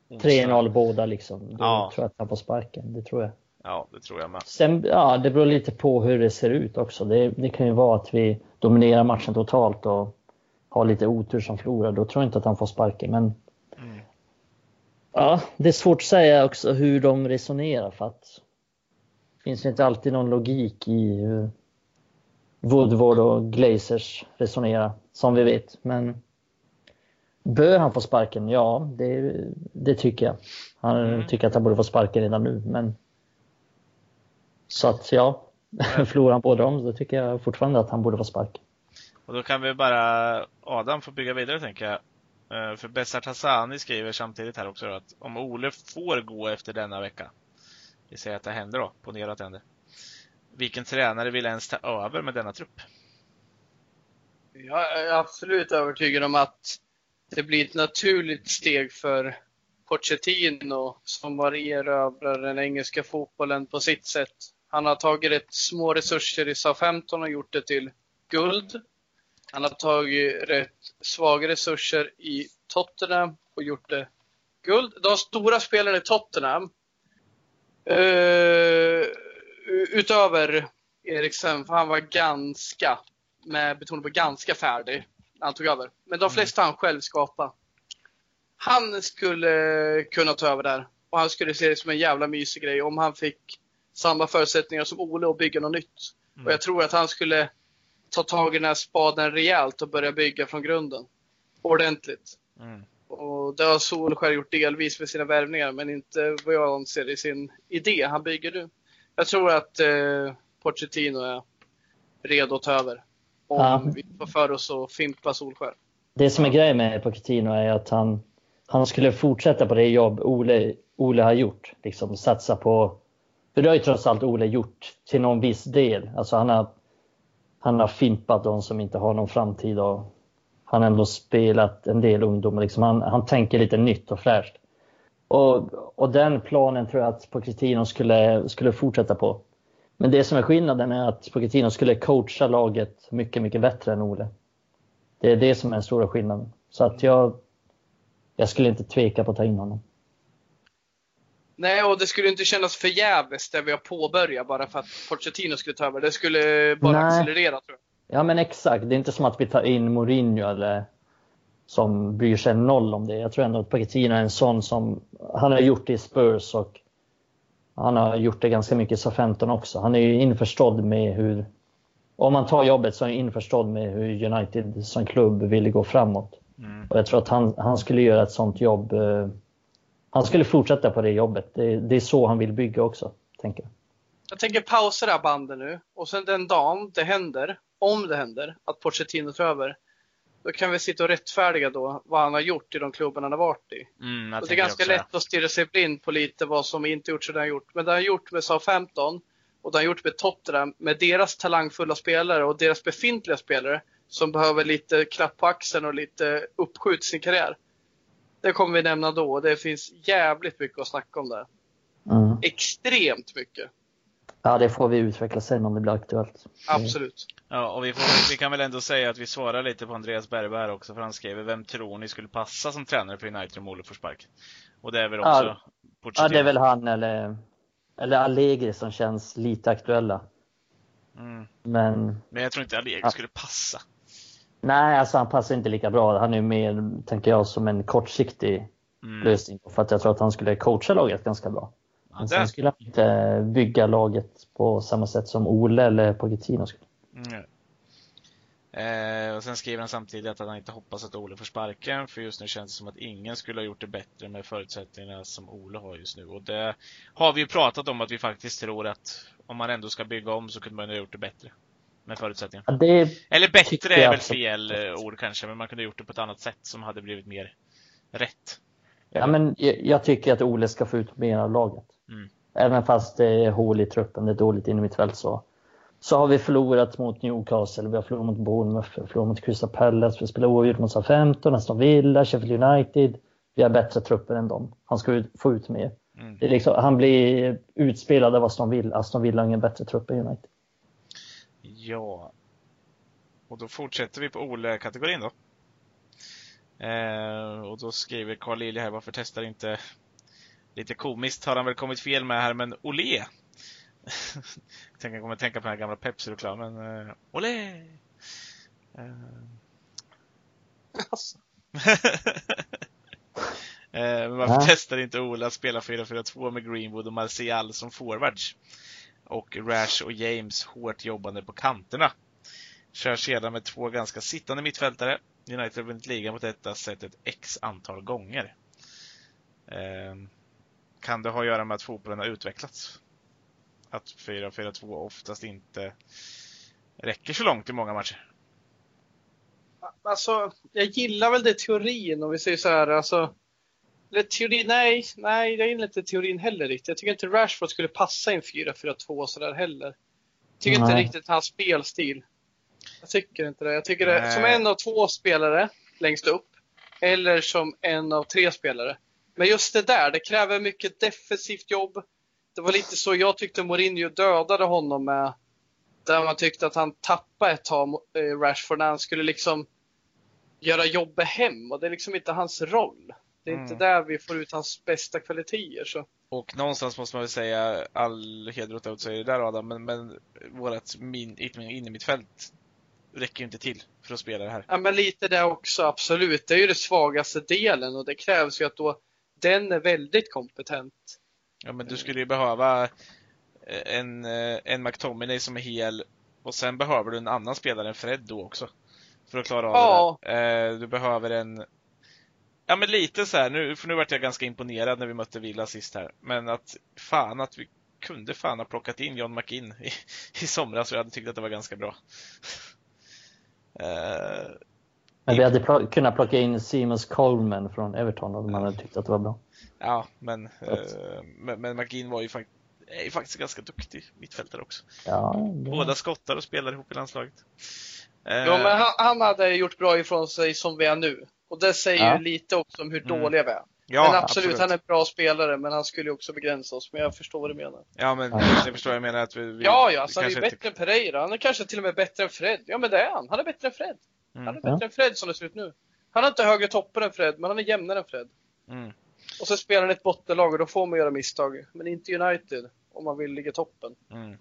onsdag. 3-0 båda liksom. Då Ja. tror jag att han får sparken. Det tror jag. Ja, det tror jag med. Sen, ja, det beror lite på hur det ser ut också. Det, det kan ju vara att vi dominerar matchen totalt och har lite otur som förlorar. Då tror jag inte att han får sparken. Men Mm. ja, det är svårt att säga också hur de resonerar för att det finns ju inte alltid någon logik i hur Woodward och Glazers resonerar, som vi vet. Men bör han få sparken? Ja, det, det tycker jag. Han Mm. tycker att han borde få sparken redan nu, men så att ja, *laughs* förlorar han båda dem, då tycker jag fortfarande att han borde få sparken. Och då kan vi bara, Adam får bygga vidare tänker jag. Eh, För Bessart Hassani skriver samtidigt här också då att om Ole får gå efter denna vecka, vi säger att det händer då, ponera att det händer. Vilken tränare vill ens ta över med denna trupp? Jag är absolut övertygad om att det blir ett naturligt steg för Pochettino som var erövrar den engelska fotbollen på sitt sätt. Han har tagit rätt små resurser i Southampton och gjort det till guld. Han har tagit rätt svaga resurser i Tottenham och gjort det guld. De stora spelarna i Tottenham, eh, utöver Eriksen, för han var ganska, med betoning på ganska färdig, när han tog över. Men de flesta han själv skapade. Han skulle kunna ta över där. Och han skulle se det som en jävla mysig grej om han fick samma förutsättningar som Ole och bygga något nytt. Mm. Och jag tror att han skulle ta tag i den här spaden rejält och börja bygga från grunden. Ordentligt. Mm. Och det har Solskjaer gjort delvis med sina värvningar, men inte vad jag anser i sin idé han bygger nu. Jag tror att eh, Pochettino är redo att ta över. Om Ja. vi får för oss att fimpa Solskjaer. Det som är grejen med Pochettino är att han, han skulle fortsätta på det jobb Ole, Ole har gjort. Liksom satsa på, för det har ju trots allt Ole gjort till någon viss del. Alltså han har, han har fimpat de som inte har någon framtid och han har ändå spelat en del ungdomar. Liksom han, han tänker lite nytt och fräscht. Och, och den planen tror jag att Pochettino skulle, skulle fortsätta på. Men det som är skillnaden är att Pochettino skulle coacha laget mycket, mycket bättre än Ole. Det är det som är den stora skillnaden. Så att jag, jag skulle inte tveka på att ta in honom. Nej, och det skulle inte kännas förgäves det vi har påbörjat bara för att Pochettino skulle ta över. Det skulle bara Nej. accelerera tror jag. Ja men exakt, det är inte som att vi tar in Mourinho eller som bryr sig noll om det. Jag tror ändå att Pochettino är en sån som, han har gjort det i Spurs och han har gjort det ganska mycket i SA-15 också. Han är ju införstådd med hur, om man tar jobbet så är han införstådd med hur United som klubb vill gå framåt. Mm. Och jag tror att han, han skulle göra ett sånt jobb. Han skulle fortsätta på det jobbet. Det, det är så han vill bygga också, tänker jag. Jag tänker pausa det här bandet nu och sen den dagen det händer, om det händer, att Pochettino tar över. Då kan vi sitta och rättfärdiga då vad han har gjort i de klubbarna han har varit i. Mm, Och det är ganska också lätt att stirra sig blind på lite vad som inte gjorts och det han gjort. Men det han gjort med Southampton och det han gjort med Tottenham, med deras talangfulla spelare och deras befintliga spelare som behöver lite klapp på axeln och lite uppskjut sin karriär. Det kommer vi nämna då det finns jävligt mycket att snacka om där. Mm. Extremt mycket. Ja, det får vi utveckla sen om det blir aktuellt. Absolut. Ja, och vi, får, vi kan väl ändå säga att vi svarar lite på Andreas Bergberg här också, för han skriver Vem tror ni skulle passa som tränare för United om Ole får sparken? Och det är väl också Ja. Ja, det är väl han eller, eller Allegri som känns lite aktuella. mm. Men Men jag tror inte Allegri Ja. skulle passa. Nej, alltså han passar inte lika bra. Han är mer, tänker jag, som en kortsiktig Mm. lösning. För att jag tror att han skulle coacha laget ganska bra. Men sen skulle han inte bygga laget på samma sätt som Ole eller Pochettino skulle. mm. eh, och sen skriver han samtidigt att han inte hoppas att Ole får sparken, för just nu känns det som att ingen skulle ha gjort det bättre med förutsättningarna som Ole har just nu. Och det har vi ju pratat om att vi faktiskt tror att om man ändå ska bygga om så kunde man ha gjort det bättre. Med förutsättningarna. Ja, det, Eller bättre är väl fel eh, ord kanske, men man kunde ha gjort det på ett annat sätt som hade blivit mer rätt. ja, men jag, tycker att Ole ska få ut mer av laget. Mm. Även fast det är hål i truppen, det är dåligt in i mitt fält så. Så har vi förlorat mot Newcastle, vi har förlorat mot Bournemouth, vi har förlorat mot Crystal Palace, vi spelar oavgjort mot Southampton, Aston Villa, Sheffield United. vi har bättre trupper än dem. Han ska få ut mer. Mm. Liksom, han blir utspelad av Aston Villa. Aston Villa har ingen bättre trupp än United. Ja. Och då fortsätter vi på Ole-kategorin då. Eh, och då skriver Carl Lilja här, varför testar inte Lite komiskt har han väl kommit fel med här, men Olé! jag *laughs* tänker, jag kommer tänka på den här gamla Pepsi-reklamen. Eh, Olé! Eh, Alltså, *laughs* Eh, Men varför Ja. testar inte Ola att spela 4-4-2 med Greenwood och Martial som forwards? Och Rash och James hårt jobbande på kanterna. Kör sedan med två ganska sittande mittfältare. United har vunnit ligan på detta sätt ett x antal gånger. Eh, Kan det ha att göra med att fotbollen har utvecklats? Att 4-4-2 oftast inte räcker så långt i många matcher. alltså, jag gillar väl det teorin om vi säger så här. Alltså, eller teori, nej, nej, jag gillar inte teorin heller riktigt. Jag tycker inte Rashford skulle passa i en 4-4-2 sådär heller. Jag tycker inte Nej. riktigt hans spelstil. Jag tycker inte det. Jag tycker det som en av två spelare längst upp. Eller som en av tre spelare. Men just det där, det kräver mycket defensivt jobb. Det var lite så jag tyckte Mourinho dödade honom med. Där man tyckte att han tappade ett tag, eh, Rashford, när han skulle liksom göra jobbet hem. Och det är liksom inte hans roll. Det är inte Mm. där vi får ut hans bästa kvaliteter. Så. Och någonstans måste man väl säga all heder åt det där Adam, men, men vårat min, in i mitt fält räcker ju inte till för att spela det här. Ja, men lite det också, absolut. Det är ju den svagaste delen och det krävs ju att då den är väldigt kompetent. Ja, men du skulle ju behöva eh, en, eh, en McTominay som är hel och sen behöver du en annan spelare än Fred då också. För att klara av Ja. det där. Eh, Du behöver en Ja men lite så här, nu, för nu vart jag ganska imponerad när vi mötte Villa sist här. Men att fan att vi kunde fan ha plockat in John McInn i, *laughs* i somras och jag hade tyckt att det var ganska bra. Eh, Men vi hade pl- kunnat plocka in Seamus Coleman från Everton om man hade tyckt att det var bra. Ja, men, eh, men, men McGinn var ju fakt är ju faktiskt ganska duktig mittfältare också. Ja, det... Båda skottar och spelar ihop i landslaget. Eh, Ja, men han, han hade gjort bra ifrån sig som vi är nu. Och det säger Ja. ju lite också om hur Mm. dåliga vi är. ja, men absolut, han är en bra spelare, men han skulle ju också begränsa oss. Men jag förstår vad du menar. Ja, men Ja. jag förstår vad jag menar. Att vi, vi Ja, ja, så han är ju bättre än Pereira. Han är kanske till och med bättre än Fred. Ja, men det är han. Han är bättre än Fred. Han är Mm, bättre än Fred som det ser ut nu. Han har inte högre toppar än Fred, men han är jämnare än Fred. mm, Och så spelar han ett bottenlag och då får man göra misstag. Men inte United, om man vill ligga i toppen. mm.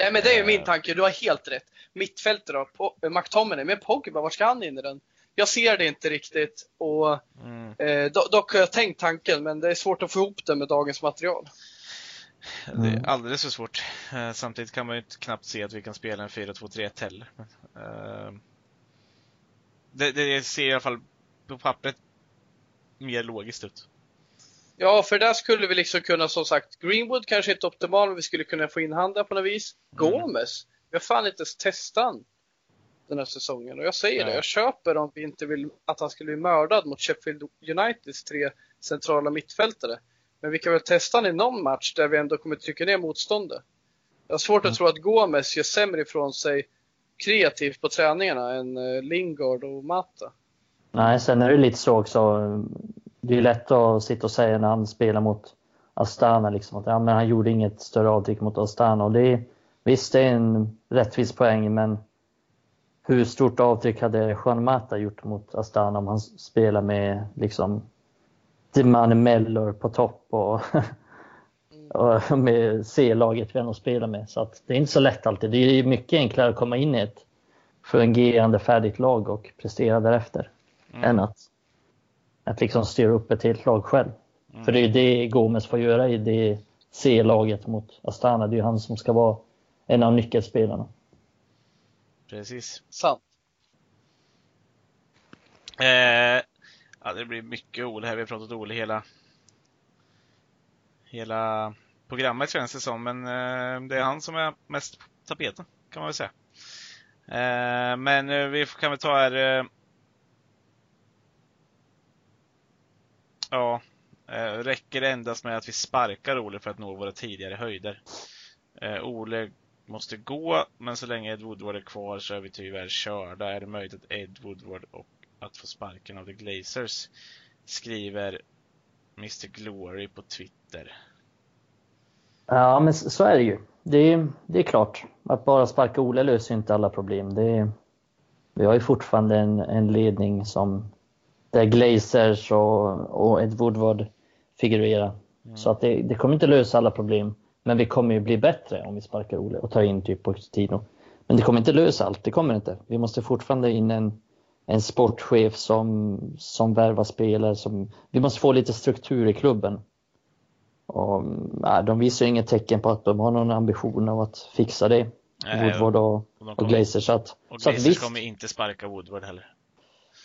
Nej men det är ju Eh. min tanke, du har helt rätt. Mittfältet då, eh, McTominay, men Pogba, var ska han in i den? Jag ser det inte riktigt och Mm. eh, do- dock har jag tänkt tanken men det är svårt att få ihop det med dagens material. Det Mm. är alldeles för svårt. Eh, Samtidigt kan man ju inte knappt se att vi kan spela en 4-2-3-1 heller. Eh, Det, det ser i alla fall på pappret mer logiskt ut. Ja, för där skulle vi liksom kunna som sagt, Greenwood kanske inte optimal men vi skulle kunna få in han där på något vis. Mm. Gomes, vi har fan inte ens testat den här säsongen och jag säger det, Nej. jag köper om vi inte vill att han skulle bli mördad mot Sheffield Uniteds tre centrala mittfältare. Men vi kan väl testa han i någon match där vi ändå kommer trycka ner motståndet. Jag har svårt att Mm. tro att Gomes gör sämre ifrån sig kreativt på träningarna än eh, Lingard och Mata. Nej, sen är det lite så också. Det är lätt att sitta och säga när han spelar mot Astana liksom att ja, men han gjorde inget större avtryck mot Astana. Och det är, visst, det är en rättvis poäng, men hur stort avtryck hade Juan Mata gjort mot Astana om han spelar med liksom Dimane Mellor på topp och, *laughs* och med C-laget vi ändå spelar med. Så det är inte så lätt alltid. Det är mycket enklare att komma in i ett fungerande färdigt lag och prestera därefter Mm. än att, att liksom styra upp ett helt lag själv. Mm. För det är det Gomes får göra i det C-laget mot Astana. Det är han som ska vara en av nyckelspelarna. Precis. Sant. Eh, ja, det blir mycket Ole här. Vi har pratat Ole hela hela programmet känns det som, men eh, det är han som är mest på tapeten kan man väl säga. Eh, men eh, vi kan väl ta här. Eh, ja, eh, räcker det endast med att vi sparkar Ole för att nå våra tidigare höjder? Ole måste gå, men så länge Ed Woodward är kvar så är vi tyvärr körda. Är det möjligt att Ed Woodward och att få sparken av The Glazers skriver Mr Glory på Twitter. Ja, men så är det ju. Det är, det är klart. Att bara sparka Ole löser inte alla problem. Det är, vi har ju fortfarande en, en ledning som där Glazers och, och Ed Woodward figurerar. Mm. Så att det, det, kommer inte lösa alla problem. Men vi kommer ju bli bättre om vi sparkar Ole och tar in typ Pochettino. Men det kommer inte lösa allt, det kommer inte. Vi måste fortfarande in en, en sportchef som, som värvar spelare. Som, vi måste få lite struktur i klubben. Och, nej, de visar inget tecken på att de har någon ambition av att fixa det. Nej, Woodward och, och, och Glazer. Så att, och så att visst, kommer inte sparka Woodward heller.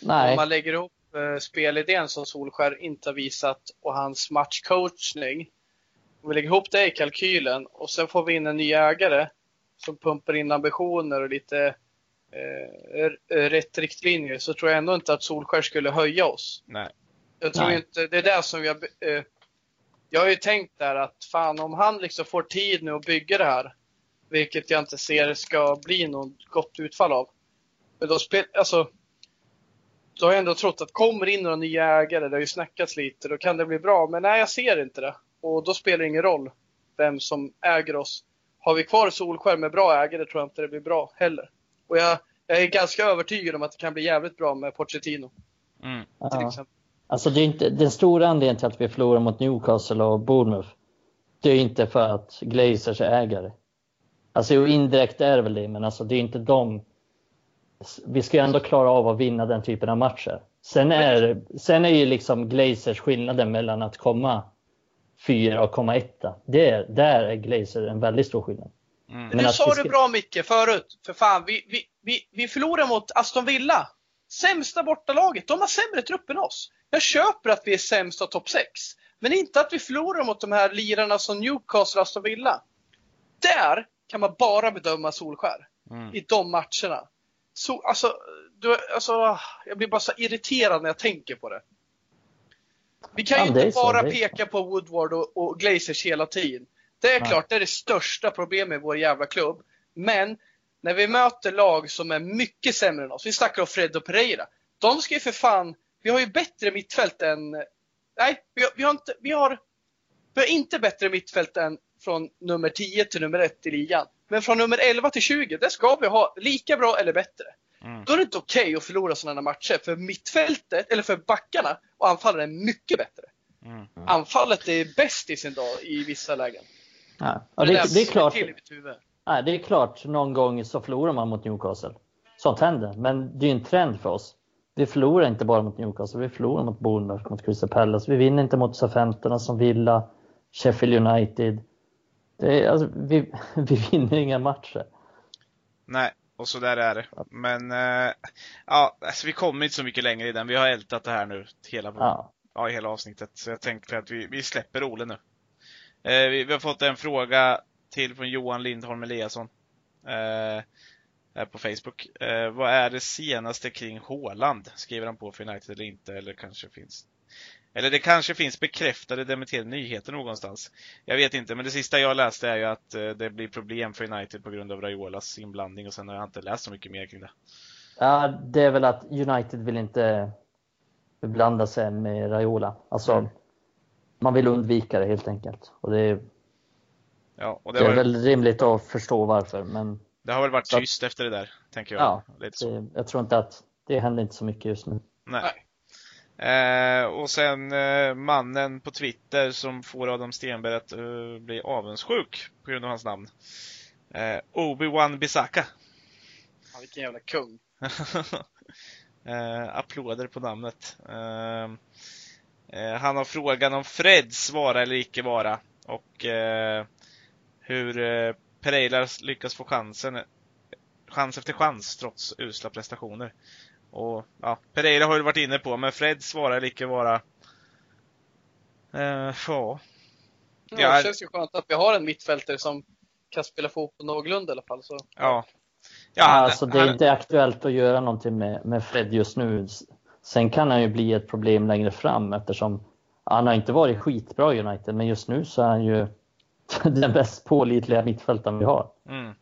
Nej. Om man lägger ihop uh, spelidén som Solskär inte har visat och hans matchcoachning. Om vi lägger ihop det i kalkylen och sen får vi in en ny ägare som pumpar in ambitioner och lite eh, rätt riktlinjer så tror jag ändå inte att Solskär skulle höja oss. Nej. Jag tror Nej. inte, det är det som vi har, eh, jag har ju tänkt där att fan om han liksom får tid nu att bygga det här, vilket jag inte ser ska bli något gott utfall av. Men då spel, alltså, då har jag ändå trott att kommer in några nya ägare, det har ju snackats lite, då kan det bli bra. Men nej, jag ser inte det. Och då spelar det ingen roll vem som äger oss. Har vi kvar Solskär med bra ägare tror jag inte det blir bra heller. Och jag, jag är ganska övertygad om att det kan bli jävligt bra med Pochettino. Mm. Till exempel. Alltså det är inte, den stora anledningen till att vi förlorar mot Newcastle och Bournemouth, det är inte för att Glazers är ägare. Alltså jo, indirekt är det väl det, men alltså det är inte de. Vi ska ju ändå klara av att vinna den typen av matcher. Sen är, sen är ju liksom Glazers skillnaden mellan att komma fyra och komma etta. Det är, där är Glazer en väldigt stor skillnad. Mm. Men nu sa du bra Micke förut. För fan, vi, vi, vi, vi förlorar mot Aston Villa. Sämsta bortalaget. De har sämre trupp än oss. Jag köper att vi är sämst av topp 6. Men inte att vi förlorar mot de här lirarna som Newcastle och Aston Villa. Där kan man bara bedöma Solskär. Mm. I de matcherna. Så, alltså, du, alltså, jag blir bara så irriterad när jag tänker på det. Vi kan ju ja, inte bara peka på Woodward och, och Glazers hela tiden. Det är ja. klart, det är det största problemet i vår jävla klubb. Men när vi möter lag som är mycket sämre än oss, vi snackar om Fred och Pereira. De ska ju för fan, vi har ju bättre mittfält än, nej, vi har, vi har inte, vi har, vi har inte bättre mittfält än från nummer 10 till nummer 1 i ligan. Men från nummer 11 till 20, det ska vi ha lika bra eller bättre. Mm. Då är det inte okej okay att förlora sådana matcher, för mittfältet, eller för backarna och anfallen är mycket bättre. Mm. Anfallet är bäst i sin dag i vissa lägen. Ja. Och det, det, det, är klart. Nej, det är klart, någon gång så förlorar man mot Newcastle. Sånt händer, men det är en trend för oss. Vi förlorar inte bara mot Newcastle, vi förlorar mot Bournemouth, mot Crystal Palace. Vi vinner inte mot Southampton som Villa, Sheffield United. Det är, alltså, vi, *laughs* vi vinner inga matcher. Nej, och så där är det. Men äh, ja, alltså, vi kommer inte så mycket längre i den. Vi har ältat det här nu hela, ja. Ja, hela avsnittet. Så jag tänkte att vi, vi släpper Ole nu. Eh, vi, vi, har fått en fråga till från Johan Lindholm Eliasson. Eh, här på Facebook. Eh, vad är det senaste kring Håland? Skriver han på för United eller inte? Eller kanske finns eller det kanske finns bekräftade dementerade nyheter någonstans. Jag vet inte, men det sista jag läste är ju att eh, det blir problem för United på grund av Raiolas inblandning och sen har jag inte läst så mycket mer kring det. Ja, det är väl att United vill inte blanda sig med Raiola. Alltså, mm. man vill undvika det helt enkelt. Och det är, ja, och det, det är väl rimligt att förstå varför. Men, det har väl varit tyst att, efter det där, tänker jag. Ja, det, jag tror inte att det händer inte så mycket just nu. Nej. Eh, och sen eh, mannen på Twitter som får Adam Stenberg att eh, bli avundsjuk på grund av hans namn. Eh, Obi-Wan Bisaka. Ja, vilken jävla kung. *laughs* eh, applåder på namnet. Eh, han har frågan om Freds vara eller icke vara. Och hur eh, Pereira lyckas få chansen, chans efter chans trots usla prestationer. Och ja, Pereira har ju varit inne på, men Fred svarar lika vara... Uh, ja. Ja, det känns ju skönt att vi har en mittfältare som kan spela fotboll någorlunda i alla fall. Så. Ja. Ja, han, alltså det är han... inte aktuellt att göra någonting med, med Fred just nu. Sen kan han ju bli ett problem längre fram eftersom han har inte varit skitbra i United, men just nu så är han ju *laughs* den bäst pålitliga mittfältaren vi har. Mm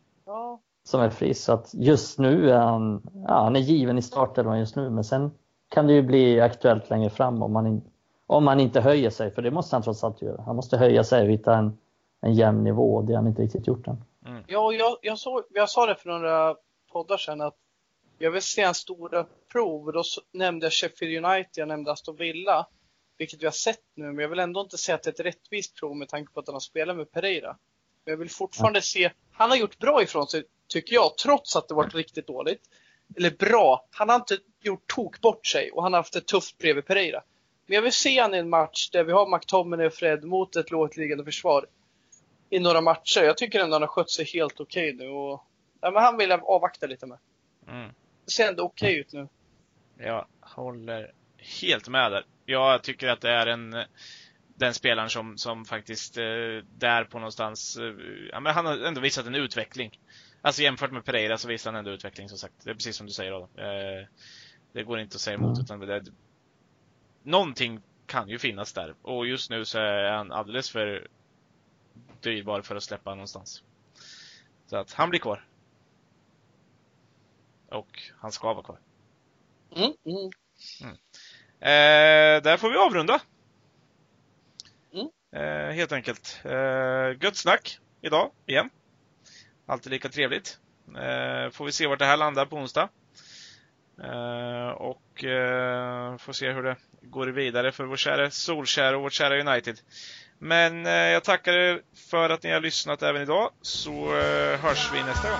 som är frisk. Så att just nu är han, ja, han är given i startelvan just nu, men sen kan det ju bli aktuellt längre fram om man, in, Om han inte höjer sig, för det måste han trots allt göra. Han måste höja sig och hitta en, en jämn nivå, det har han inte riktigt gjort än. Mm. Ja, jag, jag, såg, jag sa det för några poddar sedan att jag vill se hans stora prov. Då nämnde jag Sheffield United, jag nämnde Aston Villa. Vilket vi har sett nu, men jag vill ändå inte säga att det är ett rättvist prov med tanke på att han har spelat med Pereira. Men jag vill fortfarande ja. se, han har gjort bra ifrån sig, tycker jag, trots att det varit riktigt dåligt. Eller bra, han har inte gjort tok bort sig och han har haft det tufft bredvid Pereira. Men jag vill se han i en match där vi har McTominay och Fred mot ett lågt liggande försvar. I några matcher. Jag tycker ändå han har skött sig helt okej okay nu och ja, men han vill jag avvakta lite med. Mm. Det ser ändå okej okay ut nu. Jag håller helt med där. Jag tycker att det är en den spelaren som, som faktiskt eh, där på någonstans, eh, ja, men han har ändå visat en utveckling. Alltså jämfört med Pereira så visar han ändå utveckling som sagt. Det är precis som du säger Adam. Eh, det går inte att säga emot utan det, någonting kan ju finnas där. Och just nu så är han alldeles för dyrbar för att släppa någonstans. Så att han blir kvar. Och han ska vara kvar. Mm, mm. Mm. Eh, där får vi avrunda. Mm. Eh, helt enkelt. Eh, gött snack idag, igen. Alltid lika trevligt. Eh, får vi se vart det här landar på onsdag. Eh, och eh, får se hur det går vidare för vår kära Solskär och vårt kära United. Men eh, jag tackar er för att ni har lyssnat även idag, så eh, hörs vi nästa gång.